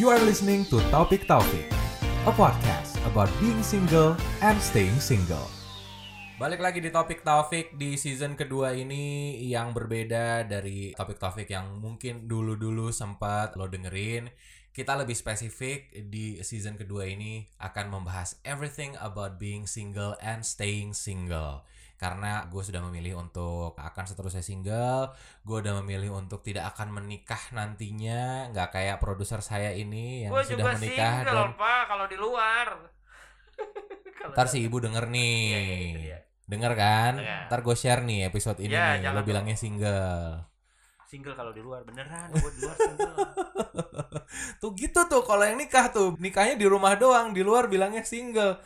You are listening to Topik Taufik, a podcast about being single and staying single. Balik lagi di Topik Taufik di season kedua ini yang berbeda dari Topik Taufik yang mungkin dulu-dulu sempat lo dengerin. Kita lebih spesifik di season kedua ini akan membahas everything about being single and staying single karena gue sudah memilih untuk akan seterusnya single gue udah memilih untuk tidak akan menikah nantinya nggak kayak produser saya ini yang Gue sudah juga menikah single, dan Pak, kalau di luar. Ntar si ibu denger nih Iya, iya, itu dia. denger kan Dengar. ntar gue share nih episode ini Ya, nih lo bilangnya single Single kalau di luar beneran, gue di luar single. tuh gitu tuh kalau yang nikah tuh nikahnya di rumah doang di luar bilangnya single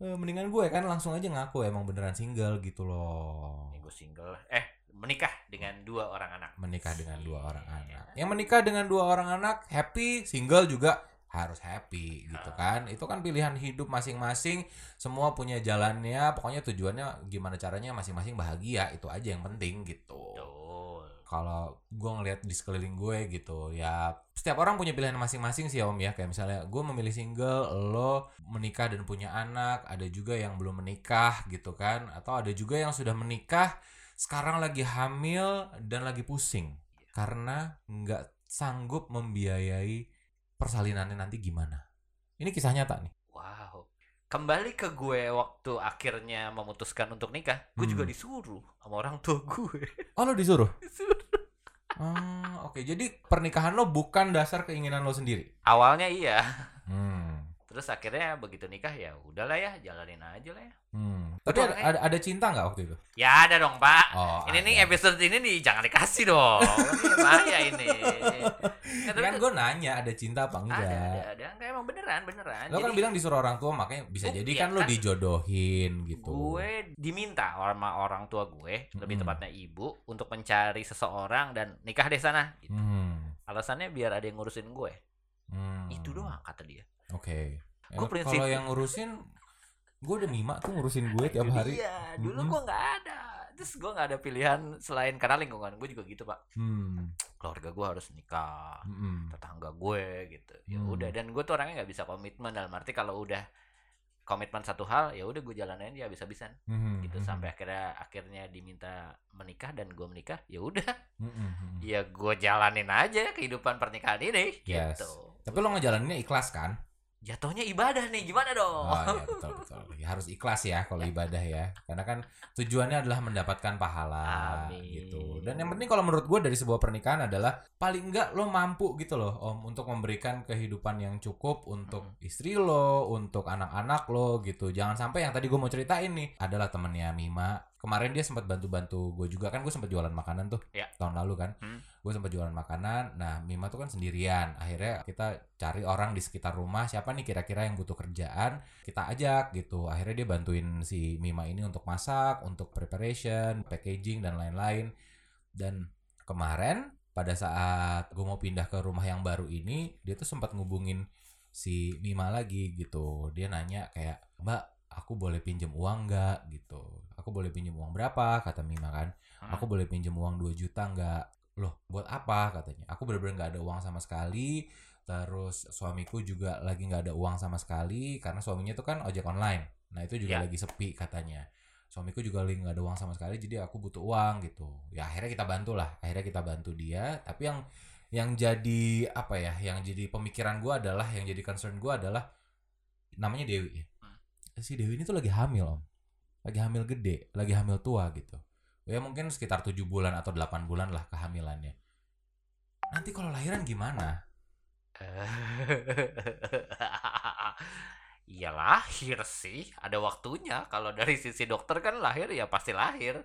Eh, mendingan gue kan langsung aja ngaku emang beneran single gitu loh Ini gue single. Eh, menikah dengan dua orang anak. menikah dengan dua orang Iya. anak. Yang menikah dengan dua orang anak happy, single juga harus happy gitu Ah. kan. Itu kan pilihan hidup masing-masing, semua punya jalannya, pokoknya tujuannya gimana caranya masing-masing bahagia, itu aja yang penting gitu. Betul. Kalau gue ngeliat di sekeliling gue gitu, ya setiap orang punya pilihan masing-masing sih om ya. Kayak misalnya gue memilih single, lo menikah dan punya anak, ada juga yang belum menikah gitu kan, atau ada juga yang sudah menikah sekarang lagi hamil dan lagi pusing karena nggak sanggup membiayai persalinannya nanti gimana. Ini kisah nyata nih. Wow. Kembali ke gue waktu akhirnya memutuskan untuk nikah, gue juga Hmm. disuruh sama orang tua gue. Oh lo disuruh? Disuruh. Ah, Oke, jadi pernikahan lo bukan dasar keinginan lo sendiri. Awalnya iya. Hmm. Terus akhirnya begitu nikah ya udahlah ya, jalanin aja lah ya. Hmm. Tapi ada, ada, ada cinta nggak waktu itu? Ya ada dong, Pak. Oh, ini nih episode ini nih jangan dikasih dong. ini bahaya ini. Ya, tapi kan gue nanya ada cinta apa enggak? ada, ada, ada. Enggak emang beneran, beneran. Lo kan Jadi, bilang disuruh orang tua makanya bisa Oh, jadi iya kan lo kan. dijodohin gitu. gue diminta sama orang tua gue, lebih Mm-mm. tepatnya ibu, untuk mencari seseorang dan nikah di sana. Gitu. Hmm. Alasannya biar ada yang ngurusin gue. hmm. Itu doang kata dia. Oke. Ya, prinsip- Kalau yang ngurusin gue udah mima tuh ngurusin gue tiap hari. Iya, dulu gue nggak ada. Terus gue nggak ada pilihan selain karena lingkungan gue juga gitu pak. Hmm. Keluarga gue harus nikah, Mm-mm. tetangga gue gitu. Ya Hmm. udah dan gue tuh orangnya nggak bisa komitmen dalam arti kalau udah komitmen satu hal ya udah gue jalanin dia habis-habisan Mhm, gitu mhm. sampai akhirnya akhirnya diminta menikah dan gue menikah ya udah Mhm, mhm. ya gue jalanin aja kehidupan pernikahan ini Yes. gitu Tapi lo ngejalaninnya ikhlas kan? Jatuhnya ibadah nih gimana dong Oh iya betul betul. Ya, harus ikhlas ya kalau ibadah ya. Karena kan tujuannya adalah mendapatkan pahala Amin. gitu. Dan yang penting kalau menurut gue dari sebuah pernikahan adalah paling enggak lo mampu gitu loh om untuk memberikan kehidupan yang cukup untuk istri lo, untuk anak-anak lo gitu. Jangan sampai yang tadi gue mau ceritain nih adalah temennya Mima. Kemarin dia sempat bantu-bantu gue juga kan gue sempat jualan makanan tuh Ya. tahun lalu kan. Hmm. Gue sempat jualan makanan. Nah Mima tuh kan sendirian. Akhirnya kita cari orang di sekitar rumah siapa nih kira-kira yang butuh kerjaan kita ajak gitu akhirnya dia bantuin si Mima ini untuk masak untuk preparation packaging dan lain-lain dan kemarin pada saat gue mau pindah ke rumah yang baru ini dia tuh sempat ngubungin si Mima lagi gitu dia nanya kayak mbak aku boleh pinjem uang nggak? Gitu. Aku boleh pinjem uang berapa? kata Mima kan. Hmm. aku boleh pinjem uang 2 juta nggak? Loh buat apa? katanya. Aku bener-bener nggak ada uang sama sekali. Terus suamiku juga lagi nggak ada uang sama sekali karena suaminya tuh kan ojek online. Nah itu juga Ya. lagi sepi katanya. Suamiku juga lagi nggak ada uang sama sekali jadi aku butuh uang gitu. Ya akhirnya kita bantu lah. Akhirnya kita bantu dia. Tapi yang yang jadi apa ya yang jadi pemikiran gua adalah yang jadi concern gua adalah namanya Dewi ya si Dewi ini tuh lagi hamil om lagi hamil gede lagi hamil tua gitu ya mungkin sekitar tujuh bulan atau 8 bulan lah kehamilannya nanti kalau lahiran gimana Iya lahir sih, ada waktunya. Kalau dari sisi dokter kan lahir ya pasti lahir.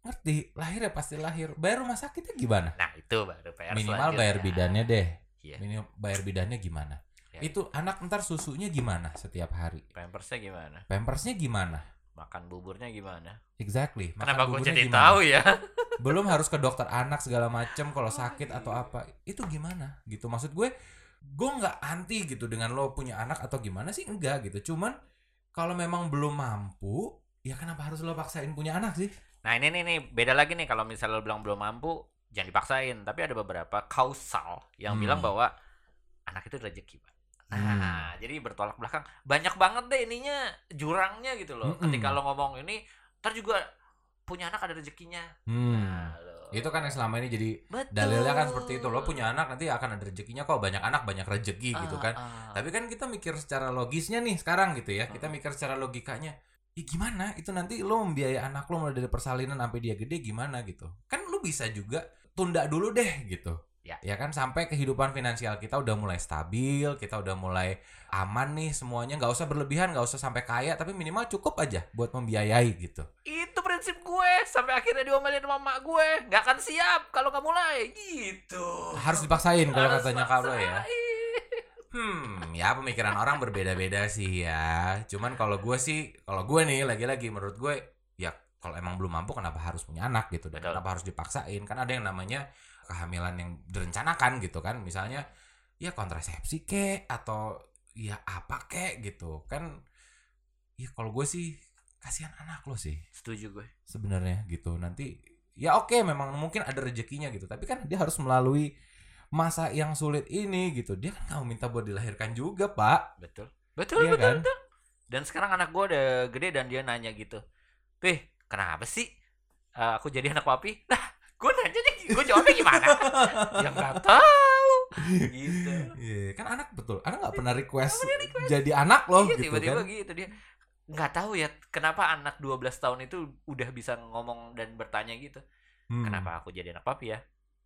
ngerti lahir ya pasti lahir bayar rumah sakitnya gimana Nah itu baru PR minimal bayar bidannya deh Iya. minimal bayar bidannya gimana. Itu anak ntar susunya gimana setiap hari Pampersnya gimana? pampersnya gimana Makan buburnya gimana? exactly makan Kenapa gue buburnya jadi gimana? tahu ya? belum harus ke dokter anak segala macem kalau Oh, sakit iya. atau apa itu gimana gitu maksud gue gue nggak anti gitu dengan lo punya anak atau gimana sih enggak gitu cuman kalau memang belum mampu ya kenapa harus lo paksain punya anak sih Nah ini nih, nih beda lagi nih kalau misalnya lo bilang belum mampu, jangan dipaksain. Tapi ada beberapa kausal yang Hmm. bilang bahwa anak itu rezeki pak Hmm. nah jadi bertolak belakang banyak banget deh ininya jurangnya gitu loh Mm-mm. ketika lo ngomong ini ntar juga punya anak ada rezekinya Hmm. Nah, lo- Itu kan yang selama ini jadi Betul. dalilnya kan seperti itu. Lo punya anak nanti akan ada rezekinya kok banyak anak banyak rezeki gitu Ah, kan. ah. Tapi kan kita mikir secara logisnya nih sekarang gitu ya. Kita Hmm. mikir secara logikanya. Ya gimana? Itu nanti lo membiayai anak lo mulai dari persalinan sampai dia gede gimana gitu. Kan lo bisa juga tunda dulu deh gitu. Ya. Ya kan sampai kehidupan finansial kita udah mulai stabil, kita udah mulai aman nih semuanya, nggak usah berlebihan, nggak usah sampai kaya, tapi minimal cukup aja buat membiayai gitu. itu prinsip gue sampai akhirnya diomelin sama mak gue nggak akan siap kalau nggak mulai gitu Harus dipaksain kalau katanya kalau ya. Hmm, ya pemikiran orang berbeda-beda sih ya. Cuman kalau gue sih, kalau gue nih lagi-lagi menurut gue ya kalau emang belum mampu kenapa harus punya anak gitu dan Betul. kenapa harus dipaksain? Kan ada yang namanya kehamilan yang direncanakan gitu kan. Misalnya ya kontrasepsi kek atau ya apa kek gitu. Kan ya kalau gue sih kasihan anak lo sih setuju gue sebenarnya gitu. Nanti ya oke memang mungkin ada rezekinya gitu, tapi kan dia harus melalui masa yang sulit ini gitu. Dia kan nggak minta buat dilahirkan juga, Pak. betul betul Iya betul, kan? betul. dan sekarang anak gue udah gede dan dia nanya gitu Pih kenapa sih eh, aku jadi anak papi lah gue nanya gue jawabnya gimana? Ya nggak tahu. Gitu. Iya, kan anak betul. Anak nggak pernah request, jadi anak loh iya gitu tiba-tiba kan. gitu dia. Nggak tahu ya kenapa anak 12 tahun itu udah bisa ngomong dan bertanya gitu. Hmm, kenapa aku jadi anak papi ya?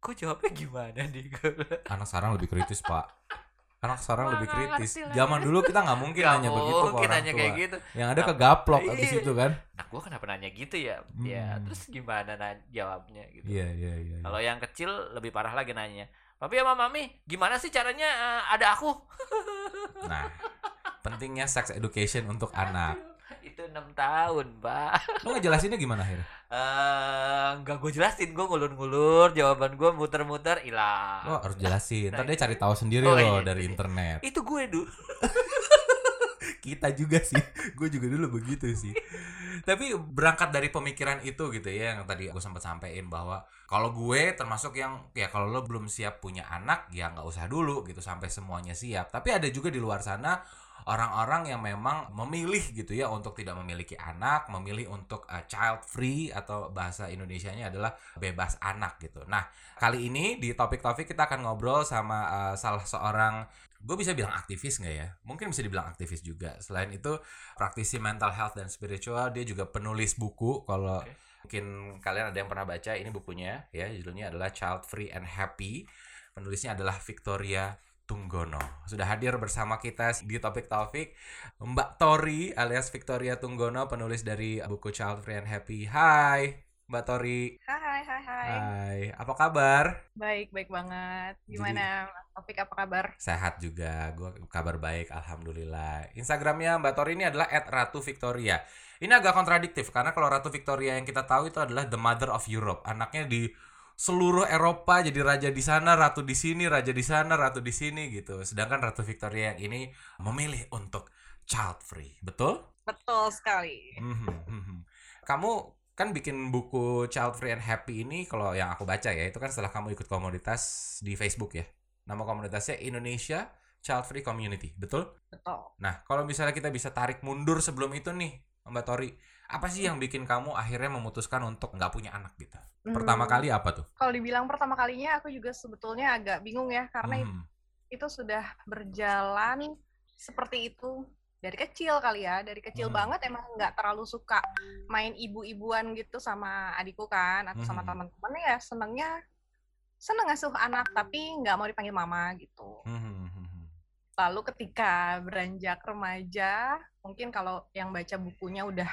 Kok jawabnya gimana nih? Anak sekarang lebih kritis, Pak. Anak sekarang lebih kritis. Zaman dulu kita nggak mungkin Gak nanya begitu ke orang nanya tua. kayak gitu Yang ada kegaplok Iya. abis itu kan. Nah gue kenapa nanya gitu ya Ya Hmm. terus gimana na- jawabnya gitu Iya, iya, iya. iya. Kalau yang kecil lebih parah lagi nanya Papi sama mami gimana sih caranya eh, ada aku Nah, pentingnya sex education untuk anak. Itu enam tahun pak Lo ngejelasinnya gimana akhirnya? Eh, Nggak gue jelasin Gue ngulur-ngulur Jawaban gue muter-muter hilang Lo harus jelasin. Ntar dia cari tahu sendiri Oh, loh iya, dari iya. internet. Itu gue dulu Kita juga sih. Gue juga dulu begitu sih. Tapi berangkat dari pemikiran itu gitu ya yang tadi gue sempat sampein bahwa kalau gue termasuk yang ya kalau lo belum siap punya anak ya nggak usah dulu gitu sampai semuanya siap. Tapi ada juga di luar sana orang-orang yang memang memilih gitu ya untuk tidak memiliki anak, memilih untuk uh, child free atau bahasa Indonesianya adalah bebas anak gitu. Nah, kali ini di topik-topik kita akan ngobrol sama uh, salah seorang gue bisa bilang aktivis nggak ya? Mungkin bisa dibilang aktivis juga. Selain itu praktisi mental health dan spiritual, dia juga penulis buku. Kalau Oke. mungkin kalian ada yang pernah baca ini bukunya ya, judulnya adalah Child Free and Happy. Penulisnya adalah Victoria Tunggono. Sudah hadir bersama kita di topik Taufik Mbak Tori alias Victoria Tunggono, penulis dari buku Child Free and Happy. Hai, Mbak Tori. Hai, hai, hai. Hai, apa kabar? Baik, baik banget. Gimana, Mas Topik apa kabar? Sehat juga, gue kabar baik, alhamdulillah. Instagramnya Mbak Tori ini adalah @ratu_victoria. Ini agak kontradiktif karena kalau Ratu Victoria yang kita tahu itu adalah the mother of Europe, anaknya di seluruh Eropa jadi raja di sana, ratu di sini, raja di sana, ratu di sini gitu. Sedangkan Ratu Victoria yang ini memilih untuk child free, betul? Betul sekali. Mhm, mhm. Kamu kan bikin buku Child Free and Happy ini kalau yang aku baca ya itu kan setelah kamu ikut komunitas di Facebook ya. Nama komunitasnya Indonesia Child Free Community, betul? Betul. Nah, kalau misalnya kita bisa tarik mundur sebelum itu nih, Mbak Tori, apa sih yang bikin kamu akhirnya memutuskan untuk nggak punya anak gitu? Pertama Hmm, kali apa tuh? Kalau dibilang pertama kalinya, aku juga sebetulnya agak bingung ya, karena Mhm, itu sudah berjalan seperti itu dari kecil kali ya. Dari kecil Hmm. banget emang nggak terlalu suka main ibu-ibuan gitu sama adikku kan, atau sama Mhm. teman-temannya ya senengnya seneng ngasuh anak tapi nggak mau dipanggil mama gitu. mhm, mhm. Lalu ketika beranjak remaja, mungkin kalau yang baca bukunya udah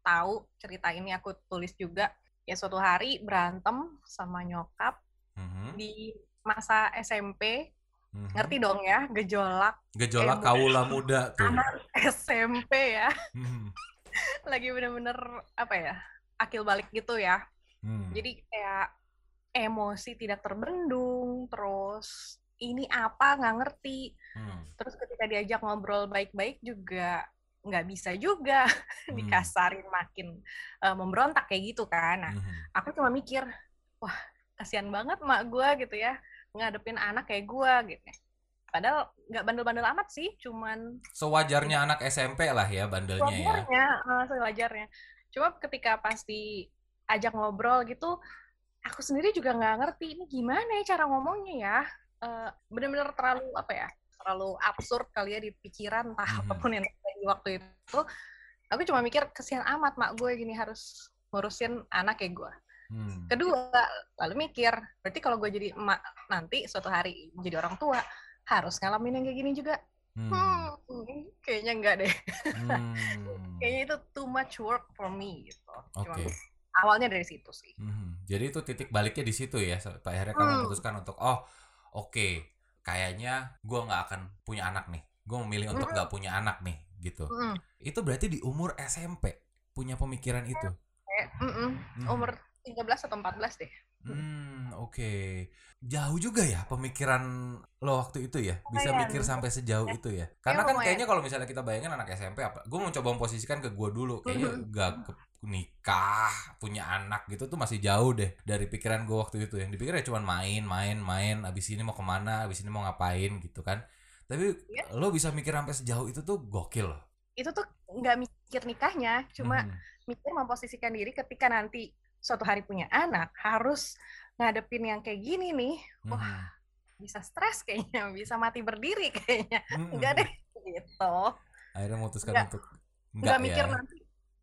tahu cerita ini aku tulis juga. Ya suatu hari berantem sama nyokap Mhm, di masa SMP. mhm. Ngerti dong ya, gejolak Gejolak Emo- kaula muda tuh. anak SMP ya. Mhm, Lagi bener-bener apa ya, akil balik gitu ya. mhm. Jadi kayak emosi tidak terbendung, terus ini apa nggak ngerti. Hmm, Terus ketika diajak ngobrol baik-baik juga nggak bisa juga Hmm. dikasarin makin eh, memberontak kayak gitu kan. Nah, mhm. aku cuma mikir, wah kasihan banget mak gue gitu ya ngadepin anak kayak gue gitu. padahal nggak bandel-bandel amat sih cuman Sewajarnya anak SMP lah ya bandelnya ya. sewajarnya eh, sewajarnya cuma ketika pasti ajak ngobrol gitu aku sendiri juga nggak ngerti ini gimana ya cara ngomongnya ya Eh, bener-bener terlalu apa ya terlalu absurd kali ya di pikiran entah Mhm. apa pun yang waktu itu aku cuma mikir kesian amat mak gue gini harus ngurusin anak kayak gue Hmm. kedua lalu mikir berarti kalau gue jadi emak nanti suatu hari jadi orang tua harus ngalamin yang kayak gini juga Hmm. hmm, kayaknya enggak deh Hmm. kayaknya itu too much work for me gitu Oke. Cuma awalnya dari situ sih Mhm. Jadi itu titik baliknya di situ ya. Pak akhirnya kamu Hmm. memutuskan untuk oh oke kayaknya gua nggak akan punya anak nih. Gue memilih untuk Mm-mm. nggak punya anak nih gitu. Mm-mm. Itu berarti di umur SMP punya pemikiran itu. Kayak, mm-mm. Mhm. umur 13 atau 14 deh Hmm, oke. Jauh juga ya pemikiran lo waktu itu ya. Bisa Lumayan. mikir sampai sejauh itu ya. Karena kan lumayan. kayaknya kalau misalnya kita bayangin anak SMP apa, gue mau coba memposisikan ke gue dulu. Kayaknya gak ke nikah, punya anak gitu tuh masih jauh deh dari pikiran gue waktu itu. Yang dipikir ya cuma main, main, main. Abis ini mau ke mana, abis ini mau ngapain gitu kan. Tapi Iya. lo bisa mikir sampai sejauh itu tuh gokil loh. itu tuh nggak mikir nikahnya cuma Mhm. mikir memposisikan diri ketika nanti suatu hari punya anak harus ngadepin yang kayak gini nih wah Mhm. bisa stres kayaknya bisa mati berdiri kayaknya Mhm. enggak deh gitu Akhirnya memutuskan Nggak. untuk nggak enggak mikir ya. nanti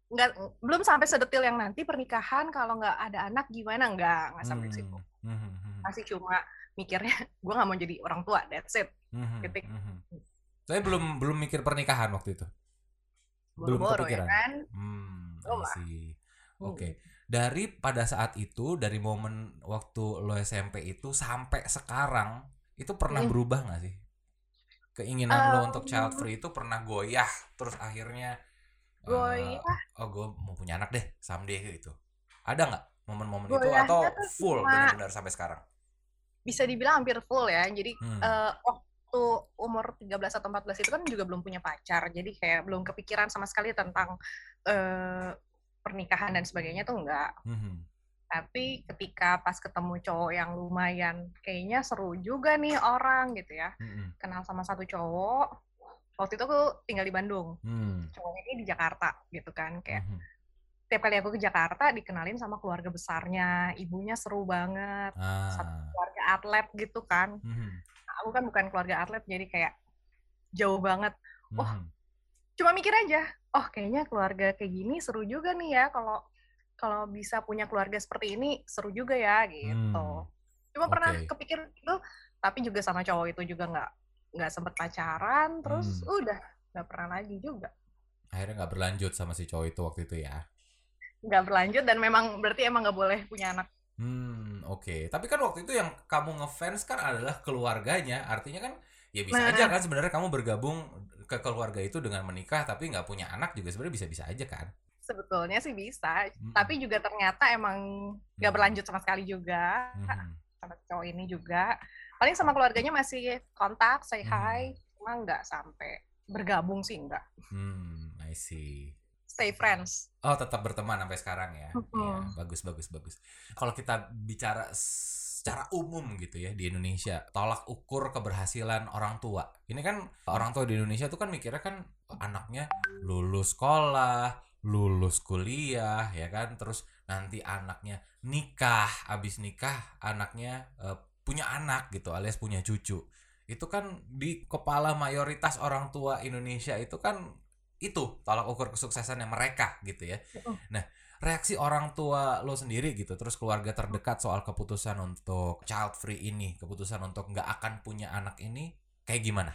nggak belum sampai sedetil yang nanti pernikahan kalau nggak ada anak gimana nggak nggak sampai Hmm. situ Mhm, mhm. masih cuma mikirnya gue nggak mau jadi orang tua that's it Mhm, Titik. mhm. Saya belum belum mikir pernikahan waktu itu. Belum boro-boro ya kepikiran. kan Hmm. Hmm. Oke. Dari pada saat itu, dari momen waktu lo SMP itu sampai sekarang, itu pernah Hmm. berubah nggak sih? Keinginan lo Um, untuk child free itu pernah goyah, terus akhirnya eh, Goyah? oh gue mau punya anak deh someday gitu. Ada nggak momen-momen itu atau full benar-benar sampai sekarang? Bisa dibilang hampir full ya jadi Hmm. eh, waktu umur 13 atau 14 itu kan juga belum punya pacar jadi kayak belum kepikiran sama sekali tentang eh, pernikahan dan sebagainya tuh enggak Mhm. tapi ketika pas ketemu cowok yang lumayan kayaknya seru juga nih orang gitu ya Mhm. kenal sama satu cowok waktu itu aku tinggal di Bandung Hmm. cowoknya ini di Jakarta gitu kan kayak Mhm. Tiap kali aku ke Jakarta dikenalin sama keluarga besarnya ibunya seru banget satu Ah. keluarga atlet gitu kan Mhm. aku kan bukan keluarga atlet jadi kayak jauh banget Wah, Mhm. cuma mikir aja oh kayaknya keluarga kayak gini seru juga nih ya kalau kalau bisa punya keluarga seperti ini seru juga ya gitu Hmm. cuma pernah Oke. kepikir itu tapi juga sama cowok itu juga nggak nggak sempet pacaran terus Hmm. udah nggak pernah lagi juga Akhirnya nggak berlanjut sama si cowok itu waktu itu ya. Nggak berlanjut dan memang berarti emang nggak boleh punya anak Hmm, oke. Tapi kan waktu itu yang kamu ngefans kan adalah keluarganya. Artinya kan ya bisa Nah. aja kan sebenarnya kamu bergabung ke keluarga itu dengan menikah tapi nggak punya anak juga sebenarnya bisa-bisa aja kan. sebetulnya sih bisa Mm-mm. tapi juga ternyata emang nggak Hmm. berlanjut sama sekali juga Mhm. sama cowok ini juga paling sama keluarganya masih kontak say Hmm. hi cuma nggak sampai bergabung sih nggak Hmm, I see. Stay friends Oh, tetap berteman sampai sekarang ya. Mhm. Ya, bagus bagus bagus. Kalau kita bicara secara umum gitu ya di Indonesia, tolak ukur keberhasilan orang tua. Ini kan orang tua di Indonesia tuh kan mikirnya kan anaknya lulus sekolah, lulus kuliah, ya kan, terus nanti anaknya nikah, habis nikah anaknya eh, punya anak gitu, alias punya cucu. Itu kan di kepala mayoritas orang tua Indonesia itu kan itu tolak ukur kesuksesannya mereka gitu ya. Nah, reaksi orang tua lo sendiri gitu, terus keluarga terdekat soal keputusan untuk child free ini, keputusan untuk nggak akan punya anak ini, kayak gimana?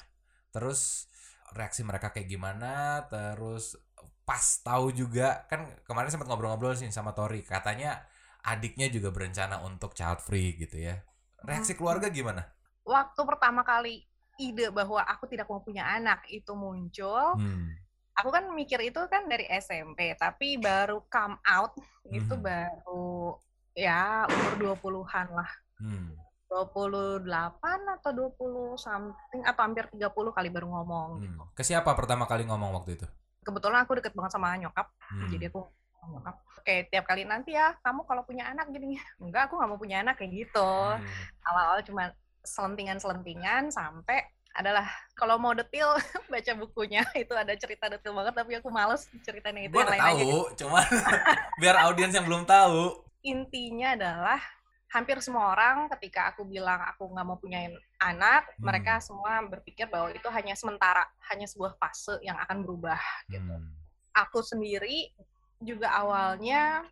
Terus reaksi mereka kayak gimana? Terus pas tahu juga kan kemarin sempat ngobrol-ngobrol sih sama Tori, katanya adiknya juga berencana untuk child free gitu ya. Reaksi keluarga gimana? waktu pertama kali ide bahwa aku tidak mau punya anak itu muncul Hmm. Aku kan mikir itu kan dari SMP tapi baru come out itu Mhm. baru ya umur 20-an lah Hmm. 28 atau 20 something atau hampir 30 kali baru ngomong gitu. Hmm. Ke siapa pertama kali ngomong waktu itu? Kebetulan aku deket banget sama nyokap, Hmm. jadi aku nyokap. Oke, tiap kali nanti ya, kamu kalau punya anak gini. Enggak, aku nggak mau punya anak kayak gitu. Hmm. Awal-awal cuma selentingan-selentingan sampai adalah kalau mau detail baca bukunya itu ada cerita detail banget tapi aku males ceritanya itu Gue yang lain aja tahu, gitu. cuman biar audiens yang belum tahu. intinya adalah hampir semua orang ketika aku bilang aku nggak mau punya anak Hmm. mereka semua berpikir bahwa itu hanya sementara hanya sebuah fase yang akan berubah gitu Hmm. aku sendiri juga awalnya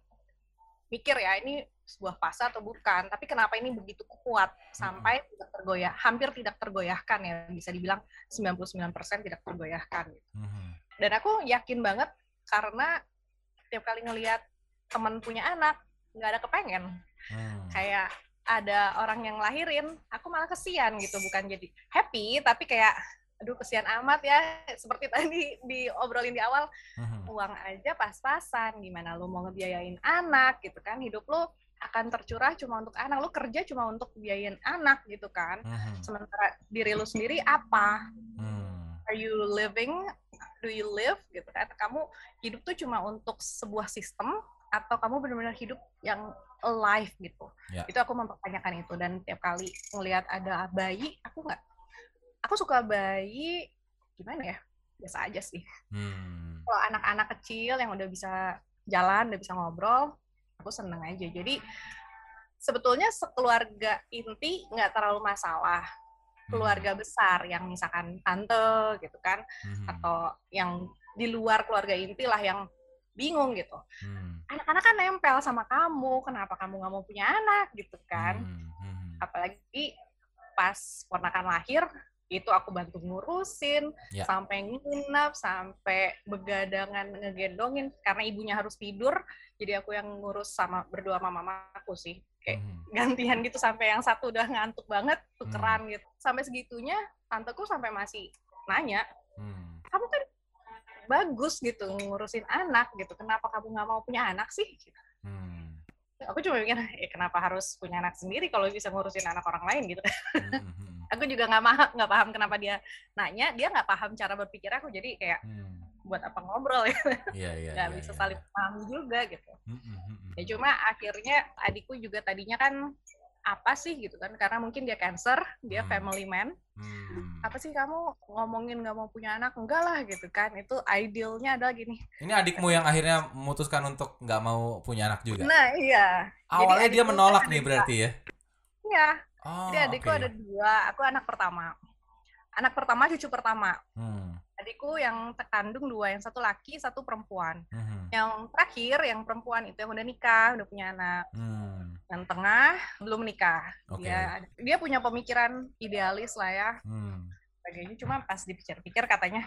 mikir ya ini sebuah fase atau bukan tapi kenapa ini begitu kuat sampai tidak tergoyah hampir tidak tergoyahkan ya bisa dibilang 99% tidak tergoyahkan Hmm. dan aku yakin banget karena tiap kali ngelihat teman punya anak nggak ada kepengen Hmm. kayak ada orang yang lahirin aku malah kesian gitu bukan jadi happy tapi kayak aduh kesian amat ya seperti tadi diobrolin di awal Hmm. uang aja pas-pasan gimana lu mau ngebiayain anak gitu kan hidup lu akan tercurah cuma untuk anak. Lu kerja cuma untuk biayain anak gitu kan. Hmm. sementara diri lu sendiri apa? Hmm. are you living? Do you live? Gitu kan. Kamu hidup tuh cuma untuk sebuah sistem atau kamu benar-benar hidup yang alive gitu. Ya. itu aku mempertanyakan itu. Dan tiap kali ngelihat ada bayi aku nggak aku suka bayi gimana ya? Biasa aja sih. Hmm. kalau anak-anak kecil yang udah bisa jalan udah bisa ngobrol aku seneng aja jadi sebetulnya sekeluarga inti nggak terlalu masalah keluarga besar yang misalkan tante gitu kan Hmm. atau yang di luar keluarga inti lah yang bingung gitu Hmm. anak-anak kan nempel sama kamu kenapa kamu nggak mau punya anak gitu kan Hmm. Hmm. apalagi pas ponakan lahir itu aku bantu ngurusin Ya. sampai nginep sampai begadangan ngegendongin karena ibunya harus tidur jadi aku yang ngurus sama berdua sama mamaku sih kayak Hmm. gantian gitu sampai yang satu udah ngantuk banget tukeran gitu sampai segitunya tanteku sampai masih nanya Hmm. kamu kan bagus gitu ngurusin anak gitu kenapa kamu nggak mau punya anak sih Hmm. aku cuma mikir eh kenapa harus punya anak sendiri kalau bisa ngurusin anak orang lain gitu Hmm. Aku juga nggak paham nggak paham kenapa dia nanya dia nggak paham cara berpikir aku jadi kayak Hmm. buat apa ngobrol ya Iya, iya, nggak iya, bisa iya, saling iya. paham juga gitu Hmm. Hmm. Ya cuma akhirnya adikku juga tadinya kan apa sih gitu kan karena mungkin dia cancer dia Hmm. family man Hmm. apa sih kamu ngomongin nggak mau punya anak enggak lah gitu kan itu idealnya adalah gini Ini adikmu yang akhirnya memutuskan untuk nggak mau punya anak juga. nah iya Awalnya dia adikku menolak nih berarti ya. iya Oh, jadi adikku oke. ada dua aku anak pertama anak pertama cucu pertama Hmm. adikku yang terkandung dua yang satu laki satu perempuan Hmm. yang terakhir yang perempuan itu yang udah nikah udah punya anak Hmm. yang tengah belum nikah Oke. dia dia punya pemikiran idealis lah ya Hmm. sebagainya cuma pas dipikir-pikir katanya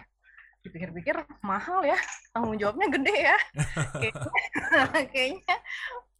dipikir-pikir mahal ya tanggung jawabnya gede ya kayaknya, kayaknya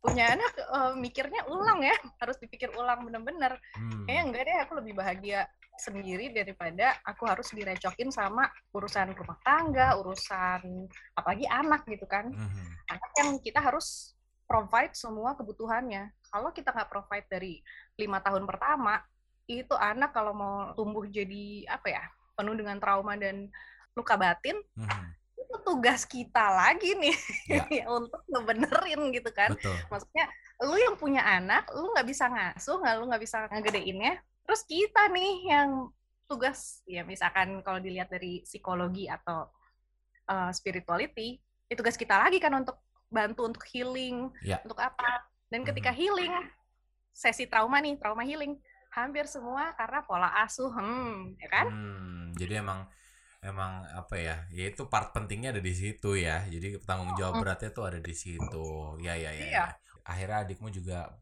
punya anak eh, mikirnya ulang ya harus dipikir ulang bener-bener Hmm. kayaknya enggak deh aku lebih bahagia sendiri daripada aku harus direcokin sama urusan rumah tangga urusan apalagi anak gitu kan Hmm. anak yang kita harus provide semua kebutuhannya. Kalau kita nggak provide dari lima tahun pertama, itu anak kalau mau tumbuh jadi apa ya penuh dengan trauma dan luka batin, Hmm. Itu tugas kita lagi nih Ya. ya, untuk ngebenerin gitu kan. Betul. Maksudnya lu yang punya anak, lu nggak bisa ngasuh, nggak lu nggak bisa ngegedeinnya. Terus kita nih yang tugas ya misalkan kalau dilihat dari psikologi atau uh, spirituality, itu tugas kita lagi kan untuk bantu untuk healing, Ya. untuk apa. Dan ketika healing, sesi trauma nih, trauma healing, hampir semua karena pola asuh, hmm, ya kan? Hmm, jadi emang emang apa ya? Ya itu part pentingnya ada di situ ya. Jadi tanggung jawab beratnya tuh ada di situ. Ya ya ya. Iya. ya. Akhirnya adikmu juga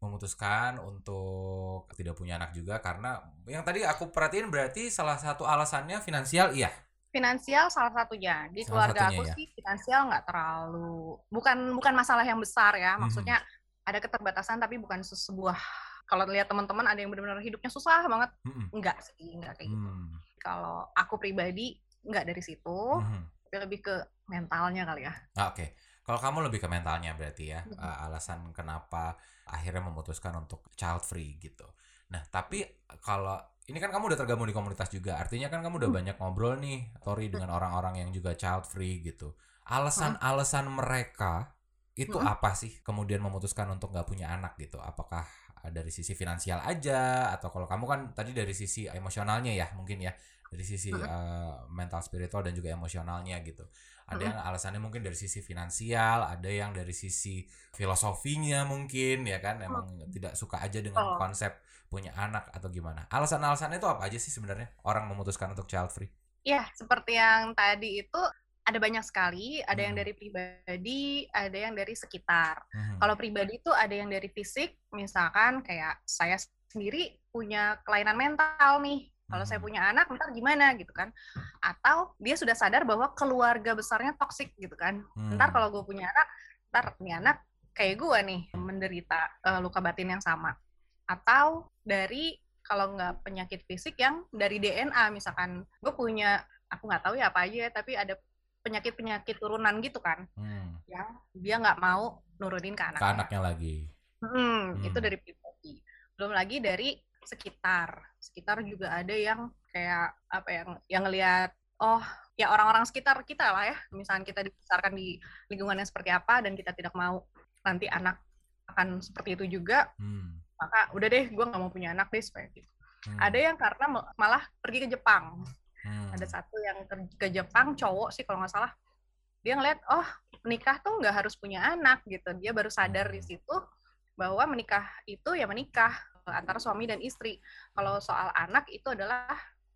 memutuskan untuk tidak punya anak juga karena yang tadi aku perhatiin berarti salah satu alasannya finansial iya. Finansial salah satunya. Di Salah keluarga satunya, aku ya. sih finansial nggak terlalu, bukan bukan masalah yang besar ya. Mhm. Maksudnya ada keterbatasan tapi bukan se- sebuah kalau lihat teman-teman ada yang benar-benar hidupnya susah banget, Mm-mm. enggak sih, enggak kayak gitu. Hmm. Kalau aku pribadi nggak dari situ, Mhm. tapi lebih ke mentalnya kali ya. Ah, Oke, kalau kamu lebih ke mentalnya berarti ya, Mhm. uh, alasan kenapa akhirnya memutuskan untuk child free gitu. Nah, tapi kalau ini kan kamu udah tergabung di komunitas juga, artinya kan kamu udah Hmm. banyak ngobrol nih, Tori dengan orang-orang yang juga child free gitu. Alasan-alasan mereka itu Hmm. apa sih? Kemudian memutuskan untuk nggak punya anak gitu? Apakah dari sisi finansial aja atau kalau kamu kan tadi dari sisi emosionalnya ya mungkin ya. Dari sisi uh, mental spiritual dan juga emosionalnya gitu. Ada yang alasannya mungkin dari sisi finansial ada yang dari sisi filosofinya mungkin ya kan? Emang tidak suka aja dengan Oh. konsep punya anak atau gimana. Alasan-alasannya itu apa aja sih sebenarnya orang memutuskan untuk child free? Ya, seperti yang tadi itu ada banyak sekali, ada yang Hmm. dari pribadi, ada yang dari sekitar. Mhm. Kalau pribadi itu ada yang dari fisik, misalkan kayak saya sendiri punya kelainan mental nih. Kalau saya Mhm. punya anak, ntar gimana gitu kan? Atau dia sudah sadar bahwa keluarga besarnya toksik gitu kan? Ntar Hmm. kalau gue punya anak, ntar nih anak kayak gue nih menderita eh, luka batin yang sama. Atau dari kalau nggak penyakit fisik yang dari DNA misalkan gue punya aku nggak tahu ya apa aja tapi ada penyakit-penyakit turunan gitu kan Hmm. yang dia nggak mau nurunin ke ke anaknya. anaknya lagi Hmm, itu Hmm. dari pribadi. Belum lagi dari sekitar. Sekitar juga ada yang kayak apa ya, yang ngelihat oh ya orang-orang sekitar kita lah ya. Misalnya kita dibesarkan di lingkungan yang seperti apa dan kita tidak mau nanti anak akan seperti itu juga, Hmm. maka udah deh gue nggak mau punya anak deh supaya gitu. Hmm. Ada yang karena ma- malah pergi ke Jepang. Hmm. Ada satu yang ke, ke Jepang cowok sih kalau nggak salah. Dia ngeliat oh menikah tuh nggak harus punya anak gitu. Dia baru sadar di Hmm. situ bahwa menikah itu ya menikah eh, antara suami dan istri. Kalau soal anak itu adalah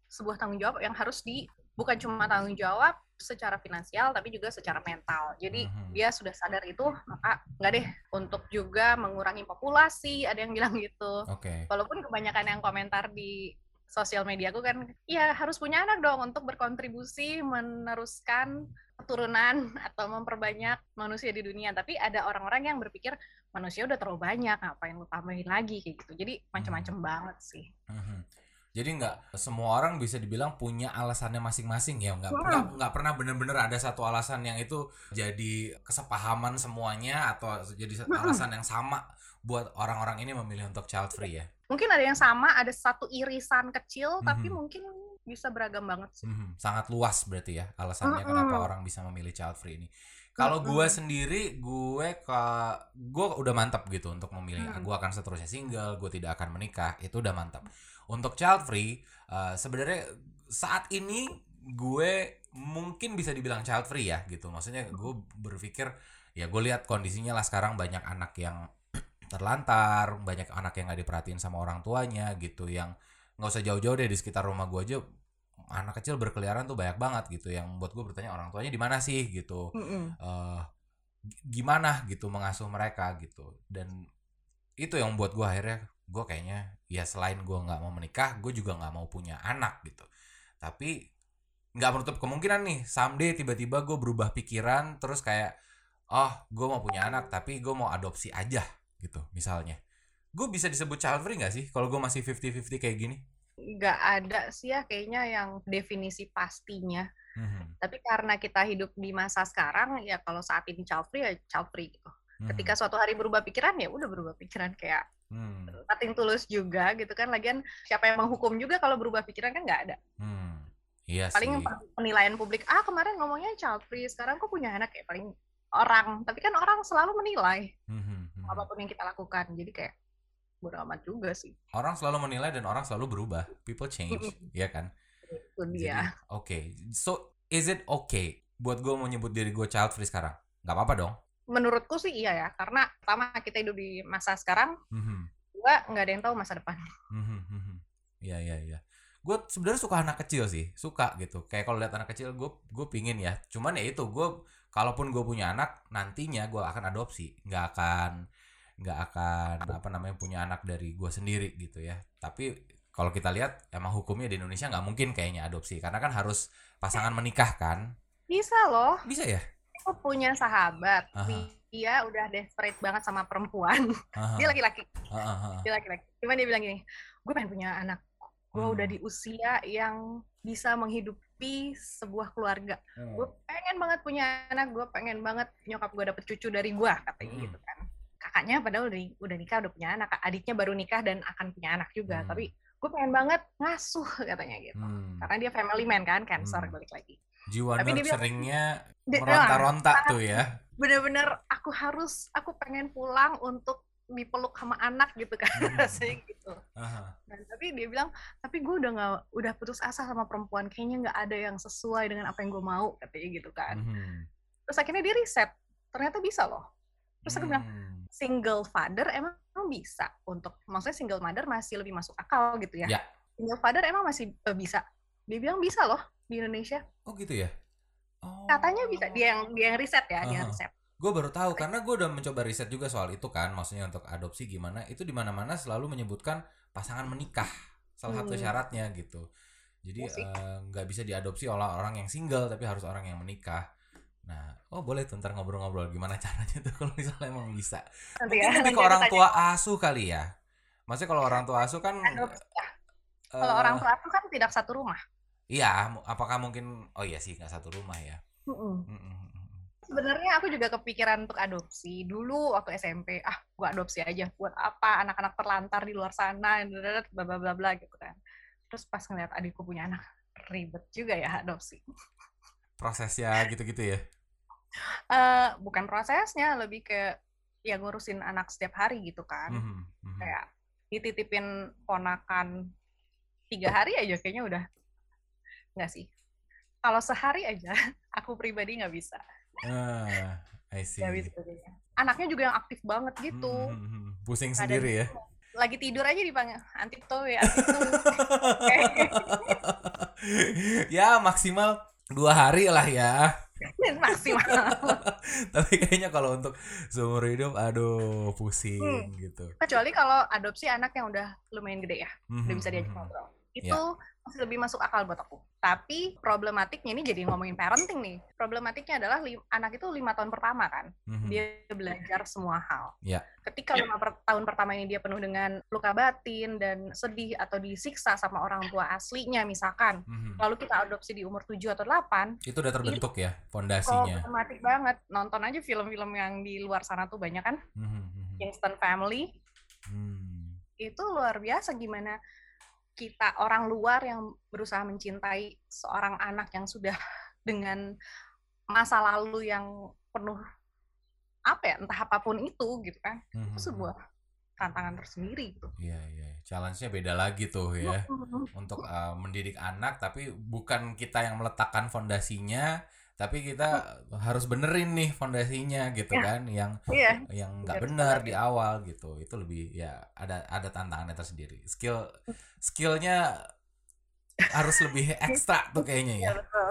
sebuah tanggung jawab yang harus di bukan cuma tanggung jawab secara finansial tapi juga secara mental. Jadi Mhm. dia sudah sadar itu maka nggak deh untuk juga mengurangi populasi ada yang bilang gitu. Oke. Walaupun kebanyakan yang komentar di sosial media aku kan, ya harus punya anak dong untuk berkontribusi meneruskan keturunan atau memperbanyak manusia di dunia. Tapi ada orang-orang yang berpikir manusia udah terlalu banyak, ngapain lu tambahin lagi kayak gitu. Jadi macam-macam banget sih. Mhm. Jadi nggak semua orang bisa dibilang punya alasannya masing-masing ya nggak Hmm. nggak pernah bener-bener ada satu alasan yang itu jadi kesepahaman semuanya atau jadi Hmm. alasan yang sama buat orang-orang ini memilih untuk child free ya. Mungkin ada yang sama, ada satu irisan kecil, tapi Mhm. mungkin bisa beragam banget sih. Mhm. Sangat luas berarti ya alasannya Mm-mm. kenapa orang bisa memilih child free ini. Kalau Mm-mm. gue sendiri, gue ke gue udah mantap gitu untuk memilih. Mm. Gue akan seterusnya single, gue tidak akan menikah. Itu udah mantap. Untuk child free, eh, sebenarnya saat ini gue mungkin bisa dibilang child free ya gitu. Maksudnya gue berpikir ya gue lihat kondisinya lah sekarang banyak anak yang terlantar, banyak anak yang nggak diperhatiin sama orang tuanya gitu, yang nggak usah jauh-jauh deh di sekitar rumah gue aja anak kecil berkeliaran tuh banyak banget gitu yang buat gue bertanya orang tuanya di mana sih? gitu. G- gimana? gitu mengasuh mereka gitu. Dan itu yang buat gue akhirnya gue kayaknya ya selain gue nggak mau menikah gue juga nggak mau punya anak gitu. Tapi nggak menutup kemungkinan nih someday tiba-tiba gue berubah pikiran terus kayak oh gue mau punya anak tapi gue mau adopsi aja gitu misalnya gue bisa disebut child free nggak sih kalau gue masih 50-50 kayak gini Nggak ada sih ya kayaknya yang definisi pastinya. Mhm, Tapi karena kita hidup di masa sekarang, ya kalau saat ini child free ya child free gitu. mhm, Ketika suatu hari berubah pikiran ya udah berubah pikiran kayak hmm, nothing tulus juga gitu kan. Lagian siapa yang menghukum juga kalau berubah pikiran kan nggak ada. hmm. iya Paling sih penilaian publik, ah kemarin ngomongnya child free, sekarang kok punya anak ya paling orang. Tapi kan orang selalu menilai Mhm, apa pun yang kita lakukan. Jadi kayak bodo amat juga sih. orang selalu menilai dan orang selalu berubah. People change, ya kan? Itu dia. oke. So, is it okay buat gue mau nyebut diri gue child free sekarang? Gak apa-apa dong. Menurutku sih iya ya, karena pertama kita hidup di masa sekarang, Mhm, dua nggak ada yang tahu masa depan. mhm, mhm. Iya, iya, iya. Gue sebenarnya suka anak kecil sih, suka gitu. Kayak kalau lihat anak kecil, gue gue pingin ya. Cuman ya itu, gue kalaupun gue punya anak, nantinya gue akan adopsi. Nggak akan nggak akan apa namanya punya anak dari gue sendiri gitu ya. Tapi kalau kita lihat emang hukumnya di Indonesia nggak mungkin kayaknya adopsi karena kan harus pasangan menikah kan. Bisa loh, Bisa ya? aku punya sahabat, Aha. dia udah desperate banget sama perempuan. Aha, Dia laki-laki, dia laki-laki. Cuman dia bilang gini, gue pengen punya anak. Gue Hmm. udah di usia yang bisa menghidupi sebuah keluarga. Hmm. Gue pengen banget punya anak, gue pengen banget nyokap gue dapet cucu dari gue, katanya Hmm. gitu kan. Kakaknya padahal udah, udah nikah, udah punya anak. Adiknya baru nikah dan akan punya anak juga. Hmm. Tapi gue pengen banget ngasuh, katanya gitu. Hmm. Karena dia family man kan, cancer Hmm. balik lagi. Jiwa Tapi dia Dia- meronta-ronta tuh ya. bener-bener aku harus aku pengen pulang untuk dipeluk sama anak gitu kan Hmm. rasanya gitu Aha. Nah, tapi dia bilang tapi gue udah nggak udah putus asa sama perempuan kayaknya nggak ada yang sesuai dengan apa yang gue mau katanya gitu kan Mhm. terus akhirnya dia riset ternyata bisa loh terus aku bilang Hmm. single father emang bisa untuk maksudnya single mother masih lebih masuk akal gitu ya Ya. single father emang masih eh, bisa dia bilang bisa loh di Indonesia Oh gitu ya? Oh. katanya bisa dia yang dia yang riset ya dia yang Aha. riset Gue baru tahu karena gue udah mencoba riset juga soal itu kan, maksudnya untuk adopsi gimana? Itu di mana-mana selalu menyebutkan pasangan menikah salah satu Hmm. syaratnya gitu. Jadi Iya eh, nggak bisa diadopsi oleh orang yang single tapi harus orang yang menikah. Nah, oh boleh tuh ntar ngobrol-ngobrol gimana caranya tuh kalau misalnya emang bisa. nanti ya lebih nanti ke orang tanya. tua asuh kali ya. Maksudnya kalau orang tua asuh kan Adopsi, ya. kalau eh, orang tua aku kan tidak satu rumah Iya, apakah mungkin oh iya sih nggak satu rumah ya. Mm, mm, mm, mm. Sebenarnya aku juga kepikiran untuk adopsi. Dulu waktu SMP ah gua adopsi aja. Buat apa anak-anak terlantar di luar sana bla bla bla bla gitu kan. Terus pas ngeliat adikku punya anak ribet juga ya adopsi. Prosesnya gitu-gitu ya. Eh bukan prosesnya lebih ke ya ngurusin anak setiap hari gitu kan. Mhm, mhm. kayak dititipin ponakan tiga hari aja kayaknya udah nggak sih. Kalau sehari aja aku pribadi nggak bisa Ah, I see. anaknya juga yang aktif banget gitu Hmm, hmm, hmm. Pusing ada sendiri ya. lagi tidur aja dipanggil anti anti towe ya maksimal dua hari lah ya. maksimal Tapi kayaknya kalau untuk seumur hidup, aduh pusing Hmm. gitu. kecuali kalau adopsi anak yang udah lumayan gede ya udah Mhm, bisa diajak ngobrol Ya. itu masih lebih masuk akal buat aku tapi problematiknya ini jadi ngomongin parenting nih problematiknya adalah li- anak itu lima tahun pertama kan Mhm. dia belajar semua hal Ya. ketika lima per- tahun pertama ini dia penuh dengan luka batin dan sedih atau disiksa sama orang tua aslinya misalkan Mhm. lalu kita adopsi di umur 7 atau 8 Itu udah terbentuk ya fondasinya. problematik banget nonton aja film-film yang di luar sana tuh banyak kan Mhm, mhm. Kingston Family Hmm. itu luar biasa gimana kita orang luar yang berusaha mencintai seorang anak yang sudah dengan masa lalu yang penuh apa ya entah apa pun itu gitu kan Mhm, itu mhm. sebuah tantangan tersendiri gitu. Iya, iya. Challenge-nya beda lagi tuh ya. Mhm. untuk uh, mendidik anak tapi bukan kita yang meletakkan fondasinya tapi kita harus benerin nih fondasinya gitu Ya. kan yang Iya, yang nggak benar di awal gitu. Itu lebih ya ada ada tantangannya tersendiri. Skill skillnya harus lebih ekstra tuh kayaknya ya. Ya betul.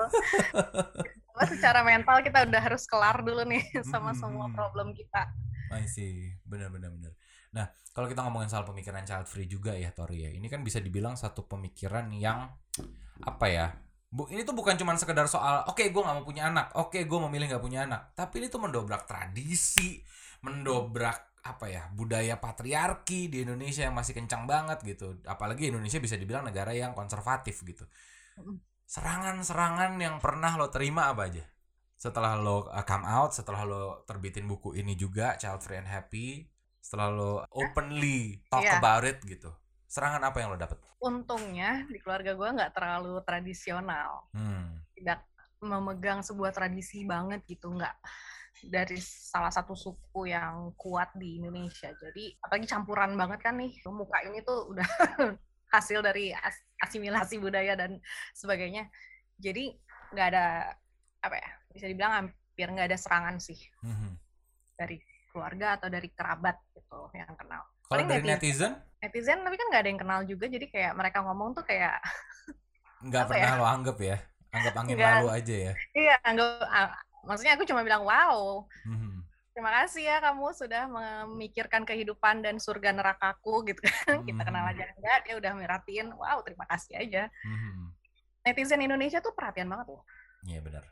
Secara mental kita udah harus kelar dulu nih sama semua Mhm. problem kita. I see. Benar benar benar nah kalau kita ngomongin soal pemikiran child free juga ya Tori ya. Ini kan bisa dibilang satu pemikiran yang apa ya Bu, ini tuh bukan cuma sekedar soal oke gue nggak mau punya anak oke gue memilih nggak punya anak. Tapi ini tuh mendobrak tradisi mendobrak apa ya budaya patriarki di Indonesia yang masih kencang banget gitu. Apalagi Indonesia bisa dibilang negara yang konservatif gitu. Serangan-serangan yang pernah lo terima apa aja? Setelah lo uh, come out setelah lo terbitin buku ini juga Child Free and Happy setelah lo openly talk Iya. about it gitu serangan apa yang lo dapet Untungnya di keluarga gue nggak terlalu tradisional, hmm. tidak memegang sebuah tradisi banget gitu, nggak dari salah satu suku yang kuat di Indonesia. Jadi apalagi campuran banget kan nih, muka ini tuh udah hasil dari as- asimilasi budaya dan sebagainya. Jadi nggak ada apa ya, bisa dibilang hampir nggak ada serangan sih Mhm. dari keluarga atau dari kerabat gitu yang kenal. Kalau dari netizen. netizen tapi kan nggak ada yang kenal juga, jadi kayak mereka ngomong tuh kayak nggak Apa pernah lo anggap ya anggap angin Nggak. lalu aja ya Iya, anggap, maksudnya aku cuma bilang wow, Mhm. terima kasih ya kamu sudah memikirkan kehidupan dan surga nerakaku gitu kan. Kita kenal Hmm. aja enggak, dia udah merhatiin, wow terima kasih aja. Mhm. Netizen Indonesia tuh perhatian banget loh. iya benar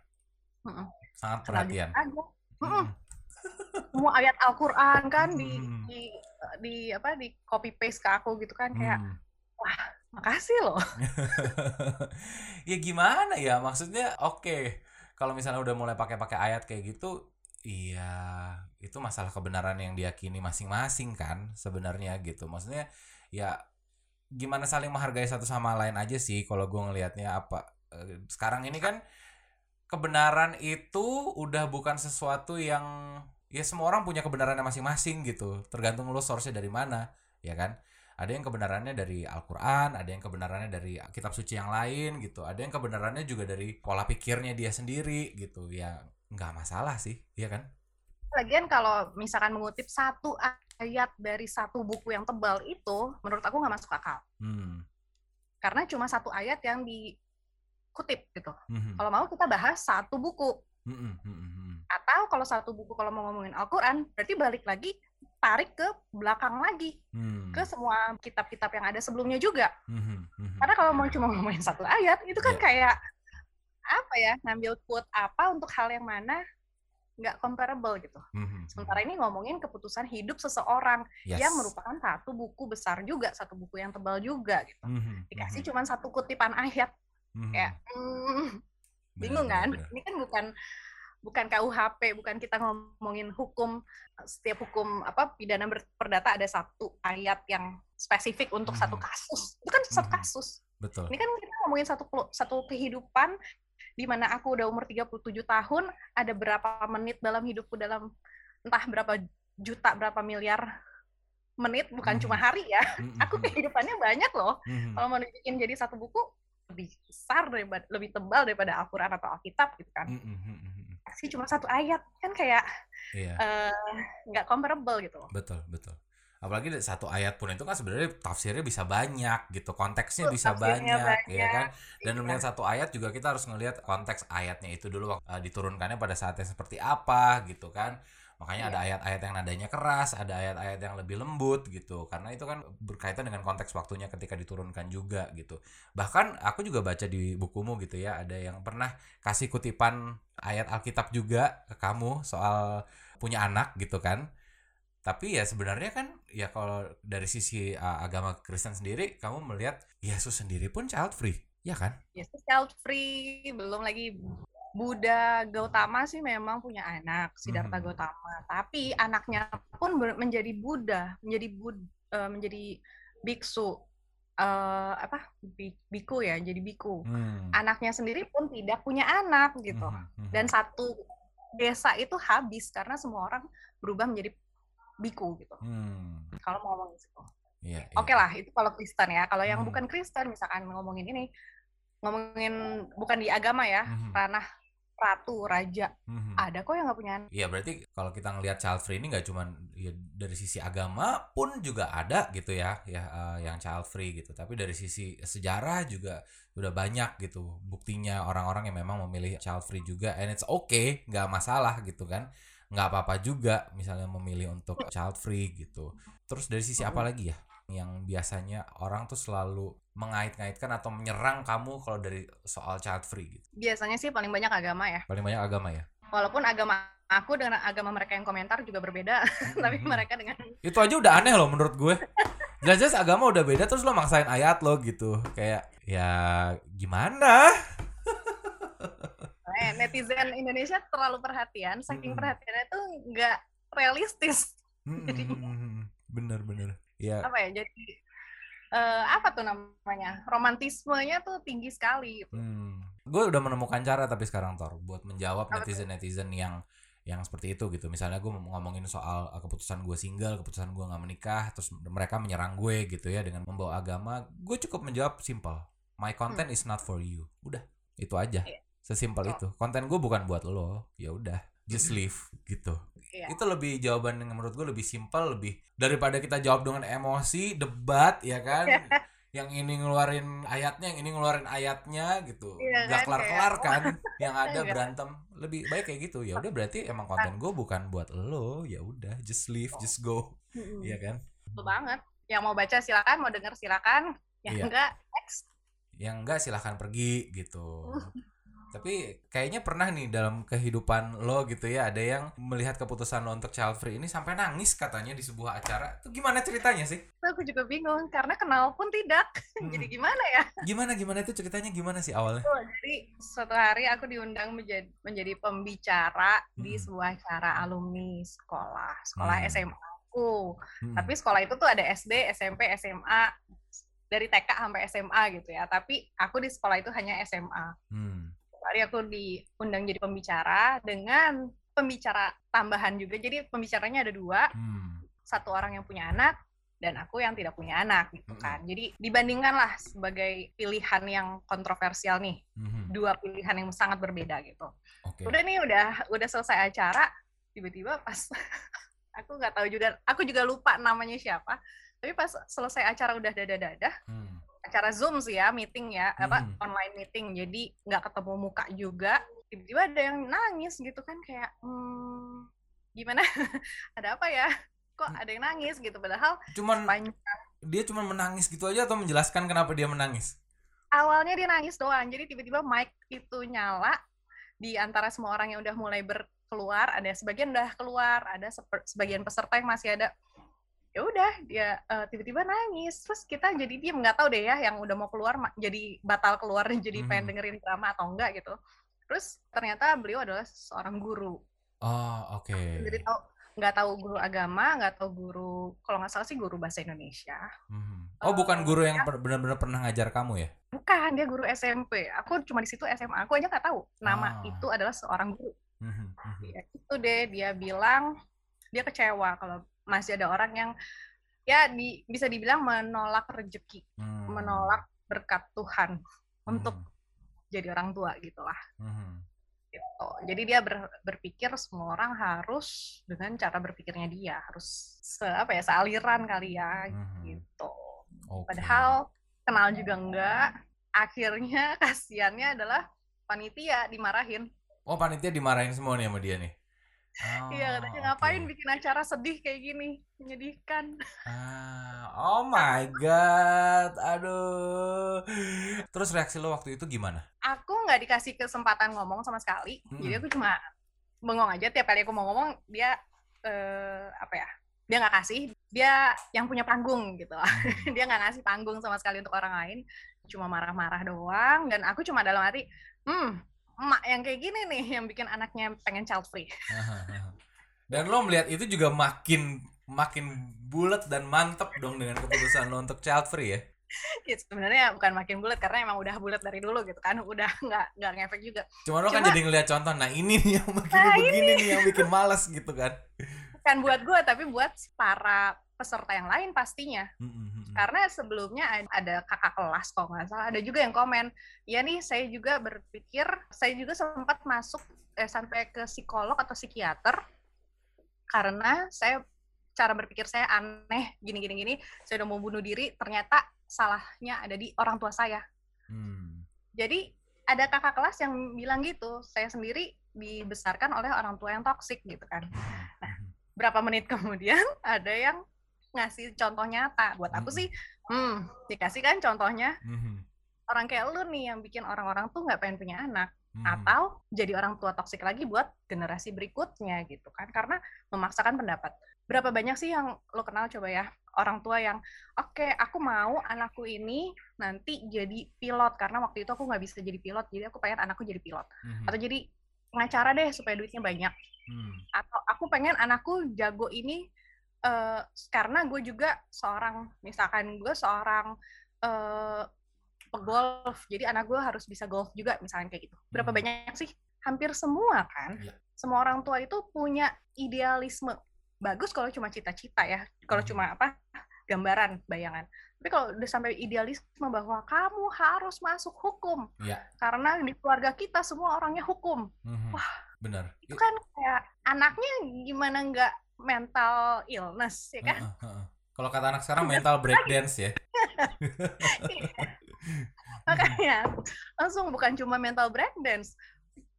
Mm-mm. sangat Kenal perhatian aja. Mhm. Semua ayat Al-Quran kan di, Hmm. di di apa di copy paste ke aku gitu kan kayak Mhm. makasih loh. ya gimana ya maksudnya oke kalau misalnya udah mulai pakai-pakai ayat kayak gitu iya itu masalah kebenaran yang diyakini masing-masing kan sebenarnya gitu maksudnya ya gimana saling menghargai satu sama lain aja sih kalau gue ngelihatnya apa eh, sekarang ini kan kebenaran itu udah bukan sesuatu yang ya semua orang punya kebenarannya masing-masing gitu tergantung lo source-nya dari mana ya kan ada yang kebenarannya dari Al-Quran ada yang kebenarannya dari kitab suci yang lain gitu ada yang kebenarannya juga dari pola pikirnya dia sendiri gitu ya nggak masalah sih ya kan Lagian kalau misalkan mengutip satu ayat dari satu buku yang tebal itu, menurut aku nggak masuk akal. hmm. Karena cuma satu ayat yang dikutip gitu. Mhm. Kalau mau kita bahas satu buku. Mhm, mhm, mhm. Atau kalau satu buku kalau mau ngomongin Al-Quran, berarti balik lagi, tarik ke belakang lagi. Hmm. Ke semua kitab-kitab yang ada sebelumnya juga. Mhm, mhm. Karena kalau mau cuma ngomongin satu ayat, itu kan Iya. kayak, apa ya, ngambil quote apa untuk hal yang mana nggak comparable gitu. Mhm, Sementara ini ngomongin keputusan hidup seseorang Yes. yang merupakan satu buku besar juga, satu buku yang tebal juga gitu. Mhm, Dikasih mhm, cuma satu kutipan ayat, mhm. kayak hmm, Benar, bingung kan? benar. Ini kan bukan bukan KUHP, bukan kita ngomongin hukum setiap hukum apa pidana perdata ada satu ayat yang spesifik untuk satu Mhm. kasus. Itu kan satu Mhm. kasus. Betul. Ini kan kita ngomongin satu satu kehidupan di mana aku udah umur 37 tahun, ada berapa menit dalam hidupku dalam entah berapa juta, berapa miliar menit, bukan Mhm. cuma hari ya. Mhm, Aku mhm, kehidupannya banyak loh. mhm. Kalau mau dibikin jadi satu buku, lebih besar daripada lebih tebal daripada Al-Qur'an atau Alkitab gitu kan. Mhm, mhm, Kasih cuma satu ayat kan kayak Iya. eh, nggak comparable gitu. Betul, betul. Apalagi dari satu ayat pun itu kan sebenarnya tafsirnya bisa banyak gitu, konteksnya Betul, bisa tafsirnya banyak, ya kan? Dan Iya. melihat satu ayat juga kita harus ngelihat konteks ayatnya itu dulu uh, diturunkannya pada saatnya seperti apa gitu kan. Makanya ada Iya. ayat-ayat yang nadanya keras, ada ayat-ayat yang lebih lembut gitu. Karena itu kan berkaitan dengan konteks waktunya ketika diturunkan juga gitu. Bahkan aku juga baca di bukumu gitu ya, ada yang pernah kasih kutipan ayat Alkitab juga ke kamu soal punya anak gitu kan tapi ya sebenarnya kan ya kalau dari sisi uh, agama Kristen sendiri kamu melihat Yesus sendiri pun child free ya kan Yesus child free, belum lagi Buddha Gautama sih memang punya anak, Siddhartha Mhm. Gautama. Tapi anaknya pun menjadi Buddha, menjadi bud, eh, menjadi biksu, eh, apa bi- biku ya, jadi biku. Hmm. Anaknya sendiri pun tidak punya anak gitu. Mhm, mhm. Dan satu desa itu habis karena semua orang berubah menjadi biku gitu. Hmm. Kalau mau ngomongin situ. Iya, iya. Oke lah, itu kalau Kristen ya. Kalau yang Hmm. bukan Kristen, misalkan ngomongin ini, ngomongin bukan di agama ya, Mhm, ranah ratu, raja, mhm. ada kok yang nggak punya anak. Iya berarti kalau kita ngelihat child free ini nggak cuman ya, dari sisi agama pun juga ada gitu ya ya uh, yang child free gitu. Tapi dari sisi sejarah juga udah banyak gitu buktinya orang-orang yang memang memilih child free juga. And it's okay nggak masalah gitu kan. Nggak apa-apa juga misalnya memilih untuk child free gitu. Terus dari sisi apa lagi ya yang biasanya orang tuh selalu mengait-ngaitkan atau menyerang kamu kalau dari soal child free gitu Biasanya sih paling banyak agama ya. paling banyak agama ya Walaupun agama aku dengan agama mereka yang komentar juga berbeda, tapi Mhm. mereka dengan itu aja udah aneh loh menurut gue jelas-jelas agama udah beda terus lo maksain ayat lo gitu kayak ya gimana eh, netizen Indonesia terlalu perhatian, saking Mhm. perhatiannya tuh nggak realistis. Hmm, bener-bener ya Apa ya? Jadi eh, apa tuh namanya? Romantismenya tuh tinggi sekali. gitu. hmm. gue udah menemukan cara tapi sekarang Tor buat menjawab Apa tuh? netizen-netizen yang yang seperti itu gitu misalnya gue ngomongin soal uh, keputusan gue single keputusan gue nggak menikah terus mereka menyerang gue gitu ya dengan membawa agama gue cukup menjawab simple my content is not for you udah itu aja Iya. sesimpel Oh. itu konten gue bukan buat lo ya udah just leave gitu Iya. itu lebih jawaban yang menurut gue lebih simpel lebih daripada kita jawab dengan emosi debat ya kan yang ini ngeluarin ayatnya yang ini ngeluarin ayatnya gitu Iya nggak kan, kelar kelar kayak, kan yang ada Enggak. berantem lebih baik kayak gitu ya udah berarti emang konten gue bukan buat lo ya udah just leave just go. Iya kan Betul banget. Yang mau baca silakan, mau denger silakan. Yang Iya. enggak, next. yang enggak silahkan pergi gitu tapi kayaknya pernah nih dalam kehidupan lo gitu ya ada yang melihat keputusan lo untuk child free ini sampai nangis katanya di sebuah acara itu gimana ceritanya sih aku juga bingung karena kenal pun tidak. Mm-mm. Jadi gimana ya? gimana gimana itu ceritanya gimana sih awalnya Tuh, jadi suatu hari aku diundang menjadi, menjadi pembicara di Mm-mm. sebuah acara alumni sekolah, sekolah Hmm. SMA aku. Mm-mm. Tapi sekolah itu tuh ada SD, SMP, SMA, dari TK sampai SMA gitu ya. Tapi aku di sekolah itu hanya SMA. Hmm. Hari aku diundang jadi pembicara dengan pembicara tambahan juga. Jadi pembicaranya ada dua, Hmm. satu orang yang punya anak dan aku yang tidak punya anak gitu kan. Jadi dibandingkan lah sebagai pilihan yang kontroversial nih, Mhm. dua pilihan yang sangat berbeda gitu. Oke. Udah nih udah udah selesai acara, tiba-tiba pas aku nggak tahu juga, aku juga lupa namanya siapa. Tapi pas selesai acara udah dadah-dadah, Hmm. Acara Zoom sih ya, meeting ya, apa Mhm. online meeting. Jadi nggak ketemu muka juga. Tiba-tiba ada yang nangis gitu kan kayak hmm, gimana? ada apa ya? Kok ada yang nangis gitu padahal Cuman panjang dia cuma menangis gitu aja atau menjelaskan kenapa dia menangis? awalnya dia nangis doang. Jadi tiba-tiba mic itu nyala di antara semua orang yang udah mulai berkeluar, ada sebagian udah keluar, ada sebagian peserta yang masih ada. Ya udah dia eh, tiba-tiba nangis. Terus kita jadi diem nggak tahu deh ya yang udah mau keluar jadi batal keluar jadi pengen Mhm. dengerin drama atau enggak gitu. Terus ternyata beliau adalah seorang guru. Oh, oke. Jadi tahu nggak tahu guru agama, nggak tahu guru kalau nggak salah sih guru bahasa Indonesia. Mhm. Oh, bukan guru yang per- benar-benar pernah ngajar kamu ya? Bukan, dia guru SMP. Aku cuma di situ SMA. Aku aja nggak tahu nama Ah. itu adalah seorang guru. Mhm, mhm. Ya, itu deh dia bilang dia kecewa kalau masih ada orang yang ya di, bisa dibilang menolak rezeki, Hmm. menolak berkat Tuhan untuk Mhm, jadi orang tua gitulah. mhm. Gitu. Jadi dia ber- berpikir semua orang harus dengan cara berpikirnya dia harus se apa ya sealiran kali ya Mhm. gitu. Oke. Padahal kenal juga enggak. Akhirnya kasihannya adalah panitia dimarahin. Oh, panitia dimarahin semua nih sama dia nih. Iya Oh, katanya oke. ngapain bikin acara sedih kayak gini, menyedihkan. Ah, oh my god. Aduh. Terus reaksi lo waktu itu gimana? Aku nggak dikasih kesempatan ngomong sama sekali, jadi Mm-mm. aku cuma bengong aja tiap kali aku mau ngomong dia eh, apa ya? Dia nggak kasih, dia yang punya panggung gitu. Hmm. dia nggak ngasih panggung sama sekali untuk orang lain, cuma marah-marah doang. Dan aku cuma dalam hati, hmm, emak yang kayak gini nih yang bikin anaknya pengen child free. Dan lo melihat itu juga makin makin bulat dan mantep dong dengan keputusan lo untuk child free ya. Ya, sebenarnya bukan makin bulat karena emang udah bulat dari dulu gitu kan, udah nggak nggak ngefek juga. Cuma lo kan jadi ngeliat contoh, nah ini nih yang begini Nah, begini nih yang bikin males gitu kan. Bukan buat gue tapi buat para peserta yang lain pastinya. Karena sebelumnya ad- ada kakak kelas kalau nggak salah, ada juga yang komen, ya nih saya juga berpikir, saya juga sempat masuk eh, sampai ke psikolog atau psikiater karena saya cara berpikir saya aneh gini gini gini, saya udah mau bunuh diri, ternyata salahnya ada di orang tua saya. Hmm. Jadi ada kakak kelas yang bilang gitu, saya sendiri dibesarkan oleh orang tua yang toksik gitu kan. Mhm. Berapa menit kemudian ada yang ngasih contoh nyata. Buat aku sih, hmm, dikasih kan contohnya Mhm. orang kayak lu nih yang bikin orang-orang tuh nggak pengen punya anak Mhm. atau jadi orang tua toksik lagi buat generasi berikutnya gitu kan karena memaksakan pendapat. Berapa banyak sih yang lo kenal coba ya orang tua yang oke aku mau anakku ini nanti jadi pilot karena waktu itu aku nggak bisa jadi pilot jadi aku pengen anakku jadi pilot Mhm. atau jadi pengacara deh supaya duitnya banyak Hmm. atau aku pengen anakku jago ini eh, karena gue juga seorang misalkan gue seorang eh, pegolf jadi anak gue harus bisa golf juga misalkan kayak gitu berapa Hmm. banyak sih hampir semua kan Iya. semua orang tua itu punya idealisme bagus kalau cuma cita-cita ya kalau Hmm. cuma apa gambaran bayangan tapi kalau udah sampai idealisme bahwa kamu harus masuk hukum Iya. karena di keluarga kita semua orangnya hukum Mhm. Benar. itu kan kayak anaknya gimana nggak mental illness ya kan Heeh, heeh. Kalau kata anak sekarang mental breakdance ya. makanya langsung bukan cuma mental breakdance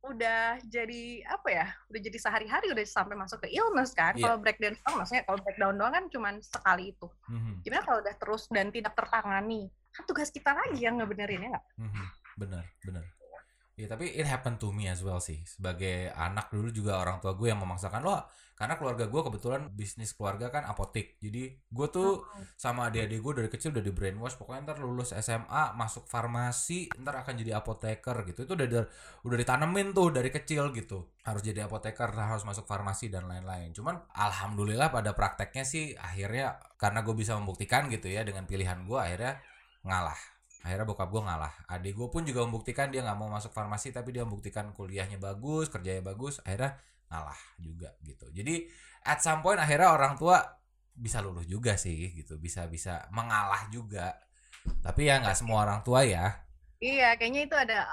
udah jadi apa ya udah jadi sehari-hari udah sampai masuk ke illness kan Iya. kalau breakdance doang maksudnya kalau breakdown doang kan cuma sekali itu Mhm. gimana kalau udah terus dan tidak tertangani kan tugas kita lagi yang ngebenerin ya nggak Mhm. Benar, benar. Ya tapi it happened to me as well sih. Sebagai anak dulu juga orang tua gue yang memaksakan lo karena keluarga gue kebetulan bisnis keluarga kan apotek. Jadi gue tuh sama adik-adik gue dari kecil udah di brainwash pokoknya ntar lulus SMA masuk farmasi ntar akan jadi apoteker gitu. Itu udah da- udah ditanemin tuh dari kecil gitu. Harus jadi apoteker, harus masuk farmasi dan lain-lain. Cuman alhamdulillah pada prakteknya sih akhirnya karena gue bisa membuktikan gitu ya dengan pilihan gue akhirnya ngalah akhirnya bokap gue ngalah. Adik gue pun juga membuktikan dia nggak mau masuk farmasi tapi dia membuktikan kuliahnya bagus kerjanya bagus akhirnya ngalah juga gitu. Jadi at some point akhirnya orang tua bisa lulus juga sih gitu. Bisa bisa mengalah juga. Tapi ya nggak semua orang tua ya. Iya, kayaknya itu ada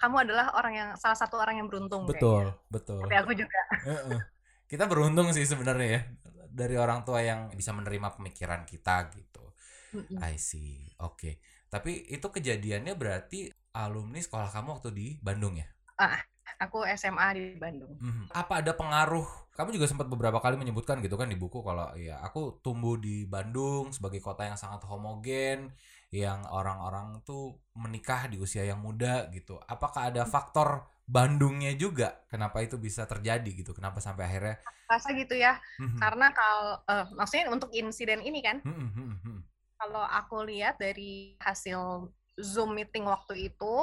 kamu adalah orang yang salah satu orang yang beruntung betul kayaknya. betul Tapi aku juga. Heeh. kita beruntung sih sebenarnya ya dari orang tua yang bisa menerima pemikiran kita gitu. I see. Oke tapi itu kejadiannya berarti alumni sekolah kamu waktu di Bandung ya Aku SMA di Bandung. Mhm. Apa ada pengaruh? Kamu juga sempat beberapa kali menyebutkan gitu kan di buku kalau ya aku tumbuh di Bandung sebagai kota yang sangat homogen, yang orang-orang tuh menikah di usia yang muda gitu. Apakah ada faktor Bandungnya juga? Kenapa itu bisa terjadi gitu? Kenapa sampai akhirnya? Rasa gitu ya. Mhm. Karena kalau eh, maksudnya untuk insiden ini kan, mhm, mhm. Kalau aku lihat dari hasil Zoom meeting waktu itu,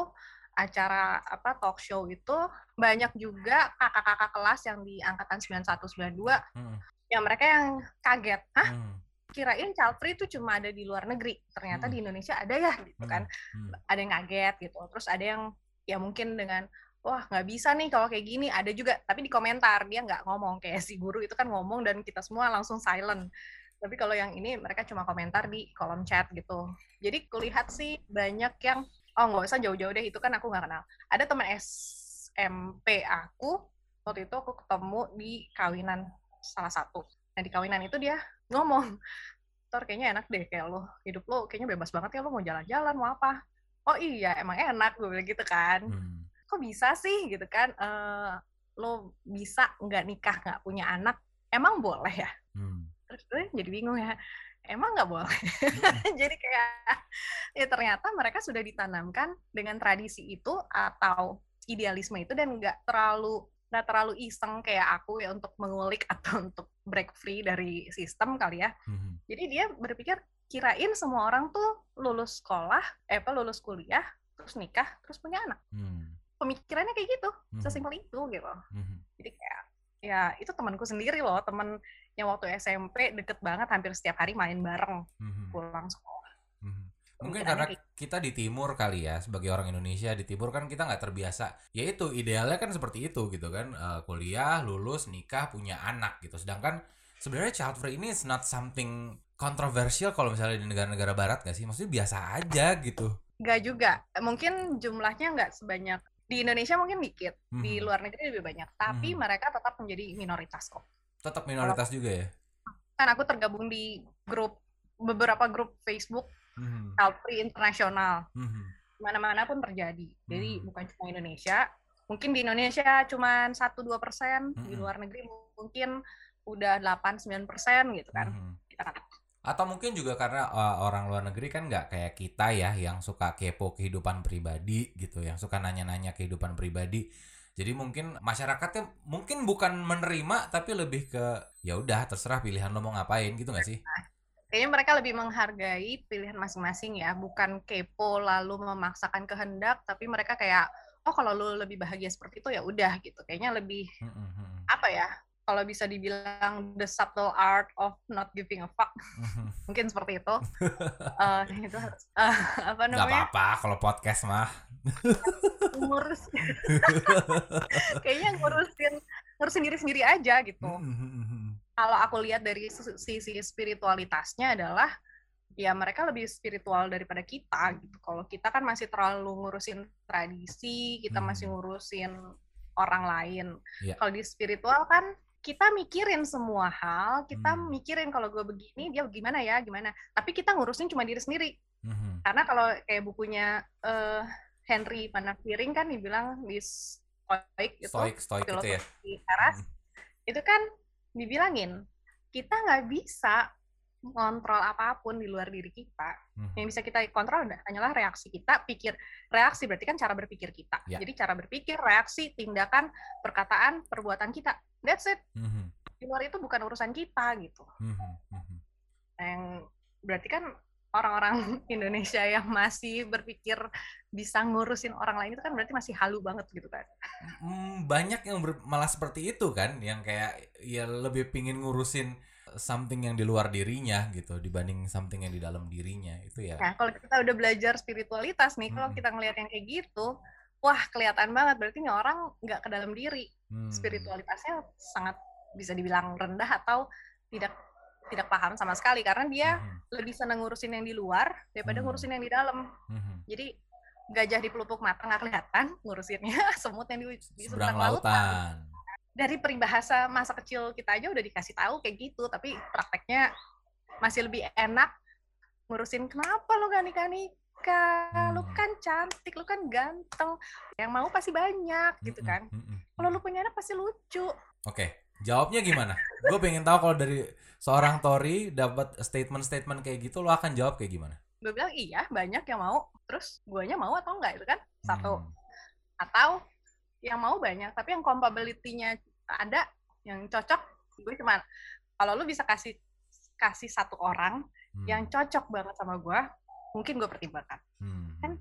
acara apa talk show itu banyak juga kakak-kakak kelas yang di angkatan 91 92 Mhm, yang mereka yang kaget. Hah, mhm, kirain child free itu cuma ada di luar negeri. Ternyata Hmm. di Indonesia ada ya gitu kan. mhm. Ada yang kaget gitu. Terus ada yang ya mungkin dengan wah nggak bisa nih kalau kayak gini ada juga tapi di komentar dia nggak ngomong kayak si guru itu kan ngomong dan kita semua langsung silent tapi kalau yang ini mereka cuma komentar di kolom chat gitu. Jadi kulihat sih banyak yang oh nggak usah jauh-jauh deh itu kan aku nggak kenal. Ada teman SMP aku waktu itu aku ketemu di kawinan salah satu. Nah di kawinan itu dia ngomong Tor kayaknya enak deh kayak lo hidup lo kayaknya bebas banget ya lo mau jalan-jalan mau apa? Oh iya emang enak gue bilang gitu kan. Hmm. kok bisa sih? gitu kan. Eh lo bisa nggak nikah nggak punya anak? Emang boleh ya? Hmm. Terus gue jadi bingung ya emang nggak boleh jadi kayak ya ternyata mereka sudah ditanamkan dengan tradisi itu atau idealisme itu dan nggak terlalu nggak terlalu iseng kayak aku ya untuk mengulik atau untuk break free dari sistem kali ya jadi dia berpikir kirain semua orang tuh lulus sekolah eh apa lulus kuliah terus nikah terus punya anak Hmm. pemikirannya kayak gitu Mhm. sesimpel itu gitu Mhm. jadi kayak ya itu temanku sendiri loh temen yang waktu SMP deket banget hampir setiap hari main bareng Mhm. pulang sekolah Mhm. Mungkin karena kita di timur kali ya sebagai orang Indonesia di timur kan kita nggak terbiasa. Ya itu idealnya kan seperti itu gitu kan Eh, kuliah, lulus, nikah, punya anak gitu. Sedangkan sebenarnya child free ini is not something kontroversial kalau misalnya di negara-negara barat nggak sih? Maksudnya biasa aja gitu. Nggak juga mungkin jumlahnya nggak sebanyak di Indonesia mungkin dikit di Mhm. luar negeri lebih banyak tapi Mhm. mereka tetap menjadi minoritas kok Tetap minoritas juga ya. kan aku tergabung di grup beberapa grup Facebook Mhm. Free Internasional Mhm. mana-mana pun terjadi. Jadi Hmm. bukan cuma Indonesia. Mungkin di Indonesia cuma 1-2 persen, di Mm-mm. luar negeri mungkin udah 8-9 persen gitu kan. Mhm. Kita kan Atau mungkin juga karena uh, orang luar negeri kan nggak kayak kita ya yang suka kepo kehidupan pribadi gitu, yang suka nanya-nanya kehidupan pribadi. Jadi mungkin masyarakatnya mungkin bukan menerima tapi lebih ke ya udah terserah pilihan lo mau ngapain gitu nggak sih? Kayaknya mereka lebih menghargai pilihan masing-masing ya, bukan kepo lalu memaksakan kehendak, tapi mereka kayak oh kalau lu lebih bahagia seperti itu ya udah gitu. Kayaknya lebih apa ya? Kalau bisa dibilang the subtle art of not giving a fuck, mungkin seperti itu. Eh, itu eh, apa namanya? apa-apa kalau podcast mah. ngurus kayaknya ngurusin ngurusin diri sendiri aja gitu. Mm-mm, mm-mm. Kalau aku lihat dari sis- sisi spiritualitasnya adalah ya mereka lebih spiritual daripada kita gitu. Kalau kita kan masih terlalu ngurusin tradisi, kita masih Hmm. ngurusin orang lain. Iya. Kalau di spiritual kan kita mikirin semua hal, kita Hmm. mikirin kalau gue begini dia gimana ya, gimana. Tapi kita ngurusin cuma diri sendiri. Mhm. Karena kalau kayak bukunya eh, Henry Panakiring kan dibilang di Stoic itu Stoik, stoik gitu ya. filosofi Eras Mhm. itu kan dibilangin kita nggak bisa ngontrol apa pun di luar diri kita. Mhm. Yang bisa kita kontrol adalah- hanyalah reaksi kita, pikir reaksi berarti kan cara berpikir kita. Ya. Jadi cara berpikir, reaksi, tindakan, perkataan, perbuatan kita. That's it. Mhm. Di luar itu bukan urusan kita gitu. Mhm. Mhm. Nah, yang berarti kan orang-orang Indonesia yang masih berpikir bisa ngurusin orang lain itu kan berarti masih halu banget gitu kan. Mm, banyak yang ber- malah seperti itu kan yang kayak ya lebih pingin ngurusin something yang di luar dirinya gitu dibanding something yang di dalam dirinya itu ya Nah, kalau kita udah belajar spiritualitas nih, kalau Mm-mm. kita ngelihat yang kayak gitu, wah kelihatan banget berarti nih orang nggak ke dalam diri. Hmm. Spiritualitasnya sangat bisa dibilang rendah atau tidak tidak paham sama sekali karena dia Mhm, lebih seneng ngurusin yang di luar daripada Hmm. ngurusin yang di dalam. mhm. Jadi gajah di pelupuk mata nggak kelihatan ngurusinnya, semut yang di, di seberang lautan Dari peribahasa masa kecil kita aja udah dikasih tahu kayak gitu, tapi prakteknya masih lebih enak ngurusin kenapa lo gak nikah nikah, lu Hmm. kan cantik, lu kan ganteng, yang mau pasti banyak gitu Mm-mm, kan. mm-mm, Kalau mm. lu punya anak pasti lucu. Oke, jawabnya gimana? Gue pengen tahu kalau dari seorang Tori dapat statement-statement kayak gitu, lo akan jawab kayak gimana? Gue bilang iya banyak yang mau, terus guanya mau atau enggak itu kan satu. Hmm, Atau yang mau banyak, tapi yang compatibility-nya ada, yang cocok, gue cuma kalau lu bisa kasih kasih satu orang hmm, yang cocok banget sama gue, mungkin gue pertimbangkan. hmm, kan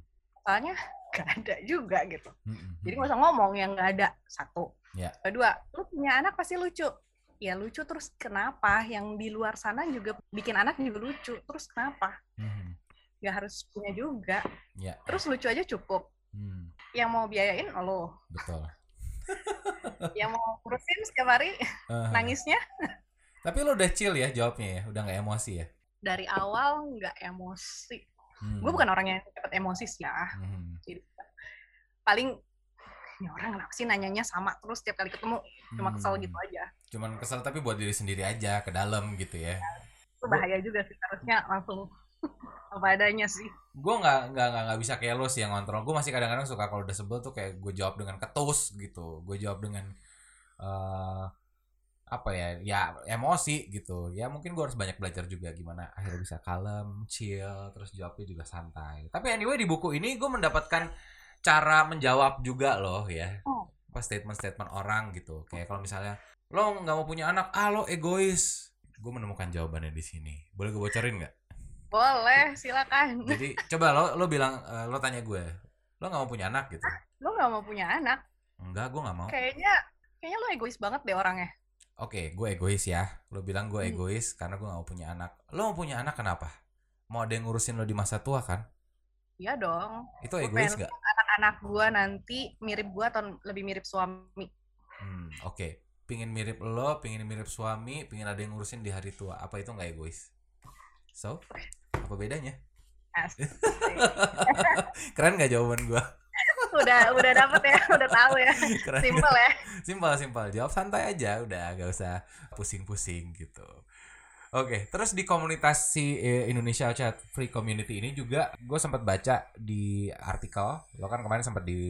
Soalnya gak ada juga gitu. hmm, hmm, Jadi hmm. nggak usah ngomong yang nggak ada satu. Ya. Kedua, lu punya anak pasti lucu. Ya lucu terus kenapa? Yang di luar sana juga bikin anak juga lucu. Terus kenapa? Hmm, Nggak harus punya juga. Ya, Terus lucu aja cukup. hmm, Yang mau biayain lo. betul. Yang mau urusin setiap hari Uh, nangisnya Tapi lo udah chill ya jawabnya ya, udah nggak emosi ya? dari awal nggak emosi. Hmm, Gue bukan orang yang cepet emosi sih ya. hmm, Jadi paling ini orang kenapa sih nanyanya sama terus setiap kali ketemu cuma kesel hmm. gitu aja. Cuman kesel tapi buat diri sendiri aja ke dalam gitu ya. Itu bahaya juga sih harusnya langsung apa adanya sih. gue nggak nggak nggak nggak bisa kayak lo sih yang ngontrol gue masih kadang-kadang suka kalau udah sebel tuh kayak gue jawab dengan ketus gitu gue jawab dengan eh apa ya ya emosi gitu ya mungkin gue harus banyak belajar juga gimana akhirnya bisa kalem chill terus jawabnya juga santai tapi anyway di buku ini gue mendapatkan cara menjawab juga loh ya Oh. apa statement-statement orang gitu kayak kalau misalnya lo nggak mau punya anak ah lo egois gue menemukan jawabannya di sini boleh gue bocorin nggak Boleh, silakan. jadi coba lo lo bilang eh, lo tanya gue, lo nggak mau punya anak gitu? Lo nggak mau punya anak? Enggak, gue nggak mau. Kayaknya kayaknya lo egois banget deh orangnya. Oke, gue egois ya. Lo bilang gue Hmm. egois karena gue nggak mau punya anak. Lo mau punya anak kenapa? Mau ada yang ngurusin lo di masa tua kan? Iya dong. Itu Gue egois gak? Anak-anak gua nanti mirip gua atau lebih mirip suami. Hmm, oke. Pingin mirip lo, pingin mirip suami, pingin ada yang ngurusin di hari tua. Apa itu nggak egois? So, apa bedanya? Keren gak jawaban gue? Udah udah dapet ya, udah tahu ya. Keren. Simpel ya. simpel simpel jawab santai aja udah gak usah pusing-pusing gitu oke terus di komunitas si eh, Indonesia Chat Free Community ini juga gue sempat baca di artikel lo kan kemarin sempat di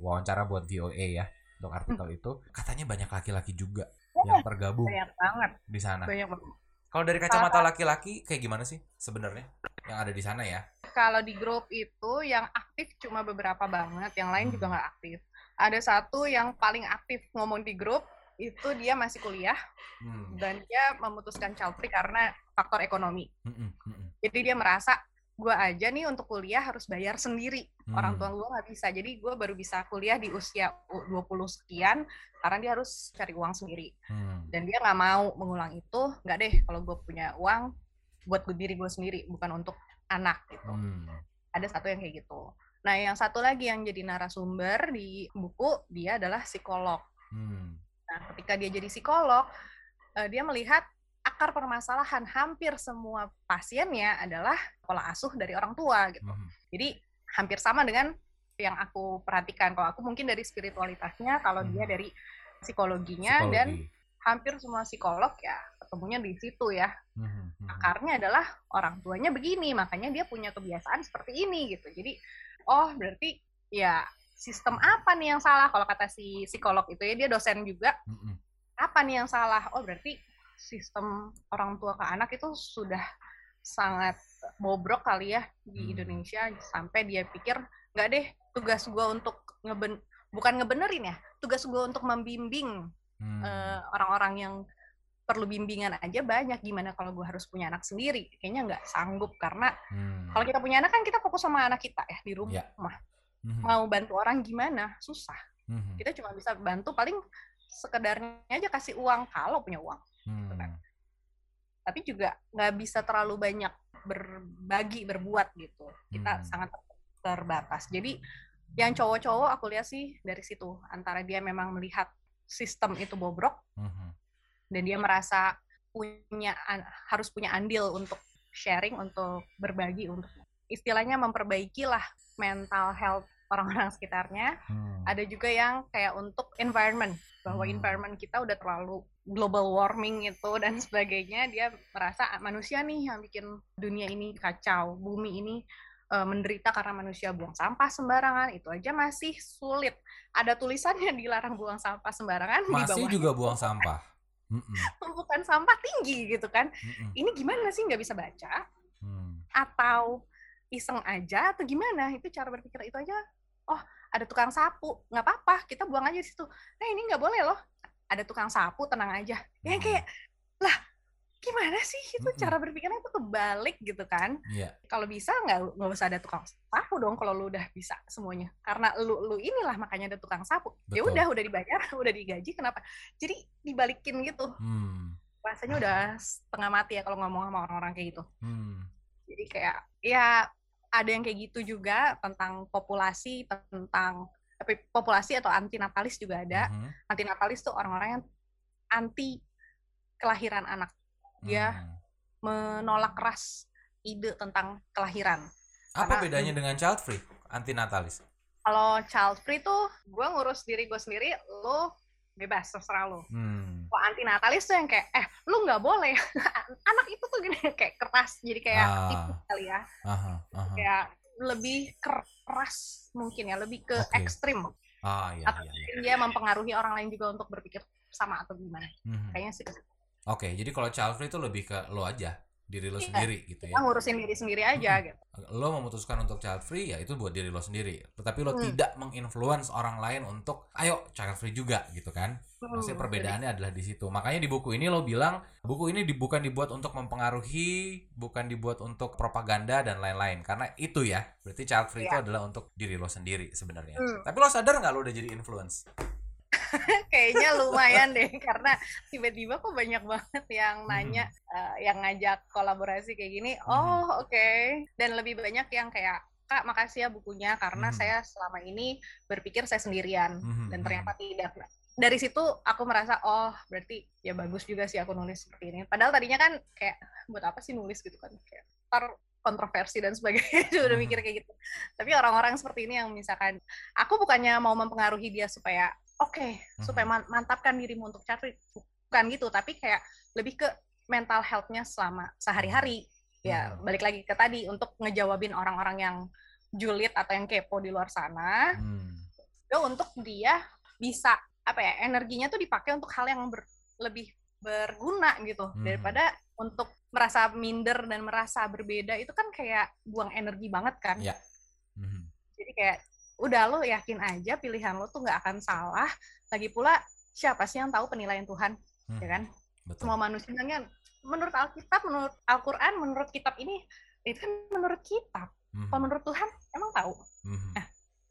wawancara buat VOA ya untuk artikel itu katanya banyak laki-laki juga yang tergabung Banyak banget, di sana banyak banget. Kalau dari kacamata laki-laki kayak gimana sih sebenarnya yang ada di sana ya Kalau di grup itu yang aktif cuma beberapa banget, yang lain juga Hmm. nggak aktif. Ada satu yang paling aktif ngomong di grup, itu dia masih kuliah hmm. dan dia memutuskan child free karena faktor ekonomi. Mm, mm, mm, mm. Jadi dia merasa gue aja nih untuk kuliah harus bayar sendiri. Orang Hmm. tua gue nggak bisa. Jadi gue baru bisa kuliah di usia u- 20 sekian karena dia harus cari uang sendiri. Hmm. Dan dia nggak mau mengulang itu. Nggak deh kalau gue punya uang buat diri gue sendiri, bukan untuk anak gitu. Hmm. Ada satu yang kayak gitu. Nah yang satu lagi yang jadi narasumber di buku, dia adalah psikolog. Hmm. Nah, ketika dia jadi psikolog, eh, dia melihat akar permasalahan hampir semua pasiennya adalah pola asuh dari orang tua gitu. Hmm. Jadi hampir sama dengan yang aku perhatikan. Kalau aku mungkin dari spiritualitasnya, kalau dia Hmm. dari psikologinya dan Psikologi. hampir semua psikolog ya ketemunya di situ ya. Hmm, hmm, hmm. Akarnya adalah orang tuanya begini, makanya dia punya kebiasaan seperti ini gitu. Jadi oh berarti ya sistem apa nih yang salah kalau kata si psikolog itu ya dia dosen juga Hmm, hmm. apa nih yang salah? Oh, berarti sistem orang tua ke anak itu sudah sangat bobrok kali ya di Hmm. Indonesia sampai dia pikir nggak deh tugas gue untuk ngeben bukan ngebenerin ya tugas gue untuk membimbing Hmm. eh, orang-orang yang perlu bimbingan aja banyak gimana kalau gue harus punya anak sendiri kayaknya nggak sanggup karena Hmm. kalau kita punya anak kan kita fokus sama anak kita ya di rumah Ya. Hmm. mau bantu orang gimana susah Hmm. kita cuma bisa bantu paling sekedarnya aja kasih uang kalau punya uang Hmm. tapi juga nggak bisa terlalu banyak berbagi berbuat gitu kita Hmm. sangat terbatas jadi yang cowok-cowok aku lihat sih dari situ antara dia memang melihat sistem itu bobrok Mhm. dan dia merasa punya harus punya andil untuk sharing untuk berbagi untuk istilahnya memperbaiki lah mental health orang-orang sekitarnya Hmm. ada juga yang kayak untuk environment bahwa Hmm. environment kita udah terlalu global warming itu dan sebagainya dia merasa "Ah, manusia nih yang bikin dunia ini kacau bumi ini eh, menderita karena manusia buang sampah sembarangan. Itu aja masih sulit. Ada tulisannya dilarang buang sampah sembarangan di Masih bawah juga buang sampah. Tumpukan sampah tinggi gitu kan. Mm-mm, ini gimana sih? Nggak bisa baca? Mm. atau iseng aja atau gimana? Itu cara berpikir itu aja. Oh ada tukang sapu nggak apa-apa kita buang aja di situ nah ini nggak boleh loh ada tukang sapu tenang aja ya Hmm. kayak lah gimana sih itu Mm-mm. cara berpikirnya itu kebalik gitu kan Iya. kalau bisa nggak nggak usah ada tukang sapu dong kalau lu udah bisa semuanya karena lu lu inilah makanya ada tukang sapu ya udah udah dibayar udah digaji kenapa jadi dibalikin gitu Hmm. rasanya udah setengah mati ya kalau ngomong sama orang-orang kayak gitu Hmm. jadi kayak ya ada yang kayak gitu juga tentang populasi tentang tapi populasi atau antinatalis juga ada Mhm. antinatalis tuh orang-orang yang anti kelahiran anak dia Hmm. menolak keras ide tentang kelahiran Apa karena- bedanya dengan child free, antinatalis? kalau child free tuh gue ngurus diri gue sendiri lo bebas terserah lo Hmm. kalau antinatalis tuh yang kayak eh lu nggak boleh anak itu tuh gini kayak keras jadi kayak Ah. tipu kali ya Aha, aha. kayak lebih keras mungkin ya lebih ke Oke. ekstrim Ah, iya, atau iya, iya. dia mempengaruhi orang lain juga untuk berpikir sama atau gimana Mhm. kayaknya sih Oke, jadi kalau child free itu lebih ke lo aja, diri lo Iya. sendiri gitu ya. ngurusin diri sendiri aja gitu Lo memutuskan untuk child free ya itu buat diri lo sendiri. Tetapi lo Hmm. tidak menginfluence orang lain untuk ayo child free juga gitu kan. Maksudnya Hmm, perbedaannya adalah di situ. Makanya di buku ini lo bilang buku ini di- bukan dibuat untuk mempengaruhi, bukan dibuat untuk propaganda dan lain-lain. Karena itu ya, berarti child free itu Iya. adalah untuk diri lo sendiri sebenarnya. Hmm. Tapi lo sadar nggak lo udah jadi influence? kayaknya lumayan deh karena tiba-tiba kok banyak banget yang nanya eh, yang ngajak kolaborasi kayak gini. Mhm. oh oke. Dan lebih banyak yang kayak kak makasih ya bukunya karena Mhm. saya selama ini berpikir saya sendirian. Mhm, dan mhm. ternyata tidak. Dari situ aku merasa oh berarti ya bagus juga sih aku nulis seperti ini. Padahal tadinya kan kayak buat apa sih nulis? Gitu kan. Kayak ntar kontroversi dan sebagainya. Udah Mhm. mikir kayak gitu. Tapi orang-orang seperti ini yang misalkan aku bukannya mau mempengaruhi dia supaya oke supaya man- mantapkan dirimu untuk cari bukan gitu tapi kayak lebih ke mental health-nya selama sehari-hari ya Mhm. balik lagi ke tadi untuk ngejawabin orang-orang yang julid atau yang kepo di luar sana Hmm. itu untuk dia bisa apa ya energinya tuh dipakai untuk hal yang ber- lebih berguna gitu Mhm. daripada untuk merasa minder dan merasa berbeda itu kan kayak buang energi banget kan Iya. Mhm. jadi kayak udah lo yakin aja pilihan lo tuh nggak akan salah lagi pula siapa sih yang tahu penilaian Tuhan Mhm. ya kan Betul. semua manusia kan menurut Alkitab menurut Al-Quran menurut kitab ini itu kan menurut kitab Mhm. kalau menurut Tuhan emang tahu Mhm.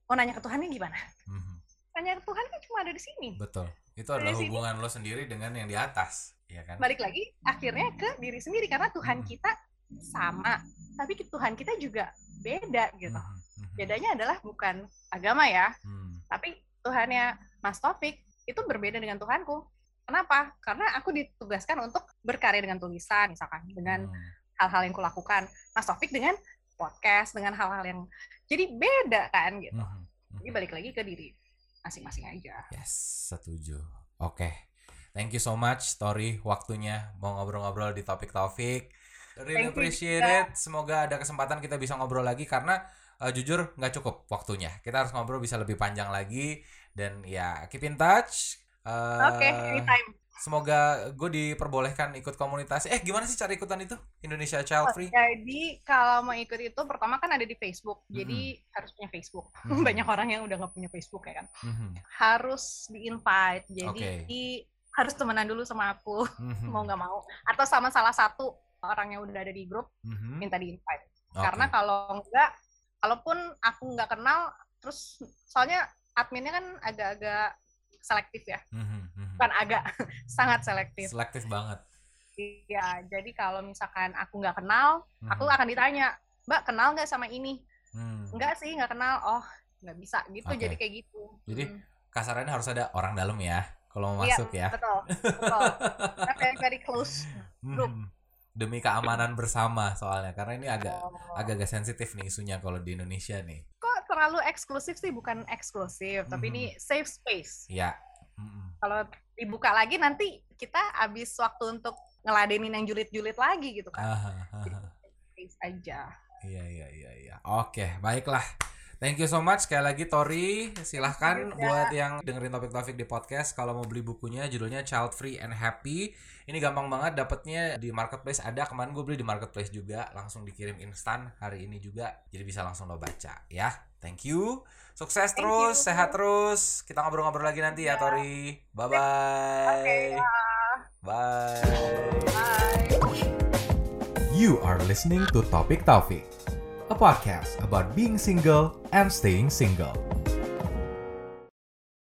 mau nanya ke Tuhannya gimana Mhm. nanya ke Tuhan kan cuma ada di sini Betul. Itu adalah sini- hubungan lo sendiri dengan yang di atas, ya kan? balik lagi akhirnya ke diri sendiri karena Tuhan Hmm. kita sama tapi Tuhan kita juga beda gitu Mhm. Mhm. bedanya adalah bukan agama ya Hmm. tapi Tuhannya Mas Taufik itu berbeda dengan Tuhanku kenapa karena aku ditugaskan untuk berkarya dengan tulisan misalkan dengan Hmm. hal-hal yang kulakukan Mas Taufik dengan podcast dengan hal-hal yang jadi beda kan gitu Mhm. Mhm. jadi balik lagi ke diri masing-masing aja Yes, setuju. Oke. Thank you so much Story waktunya mau ngobrol-ngobrol di topik Taufik. Really Thank you appreciate it. Semoga ada kesempatan kita bisa ngobrol lagi karena eh, jujur nggak cukup waktunya. Kita harus ngobrol bisa lebih panjang lagi dan ya keep in touch. Eh, oke anytime Semoga gue diperbolehkan ikut komunitas. Eh gimana sih cara ikutan itu? Indonesia Child Oh, Free? jadi kalau mau ikut itu pertama kan ada di Facebook jadi harus punya Facebook Mhm. banyak orang yang udah nggak punya Facebook ya kan Mhm. harus di invite jadi harus temenan dulu sama aku Mhm. mau nggak mau atau sama salah satu orang yang udah ada di grup Mhm. minta di invite Oke. karena kalau enggak kalaupun aku nggak kenal terus soalnya adminnya kan agak-agak selektif ya Mhm. Mhm. bukan agak sangat selektif selektif banget. Iya, jadi kalau misalkan aku nggak kenal, aku Mhm. akan ditanya, Mbak kenal nggak sama ini? Hmm. Enggak sih, nggak kenal. Oh, nggak bisa gitu. Oke. Jadi kayak gitu. Jadi, Mm, Kasarannya harus ada orang dalam ya kalau mau Iya, masuk ya. betul, betul. Very very close. group. Hmm. Demi keamanan bersama soalnya karena ini agak Oh. agak-agak sensitif nih isunya kalau di Indonesia nih. Kok terlalu eksklusif sih? Bukan eksklusif, tapi Mhm. ini safe space. Ya. Mm-mm. Kalau dibuka lagi nanti kita habis waktu untuk ngeladenin yang julid-julid lagi gitu kan. Aha, aha. Space aja. Iya iya iya iya. Oke, baiklah. Thank you so much sekali lagi Tori. Silahkan Iya. buat yang dengerin topik-topik di podcast kalau mau beli bukunya judulnya Child Free and Happy. Ini gampang banget dapetnya di marketplace ada. Kemarin gue beli di marketplace juga, langsung dikirim instan hari ini juga. Jadi bisa langsung lo baca ya. Thank you. Sukses Thank terus, you. sehat terus. Kita ngobrol-ngobrol lagi nanti ya Ya. Tori. Bye bye. Oke, ya. Bye. Bye. You are listening to Topik Taufik, a podcast about being single and staying single.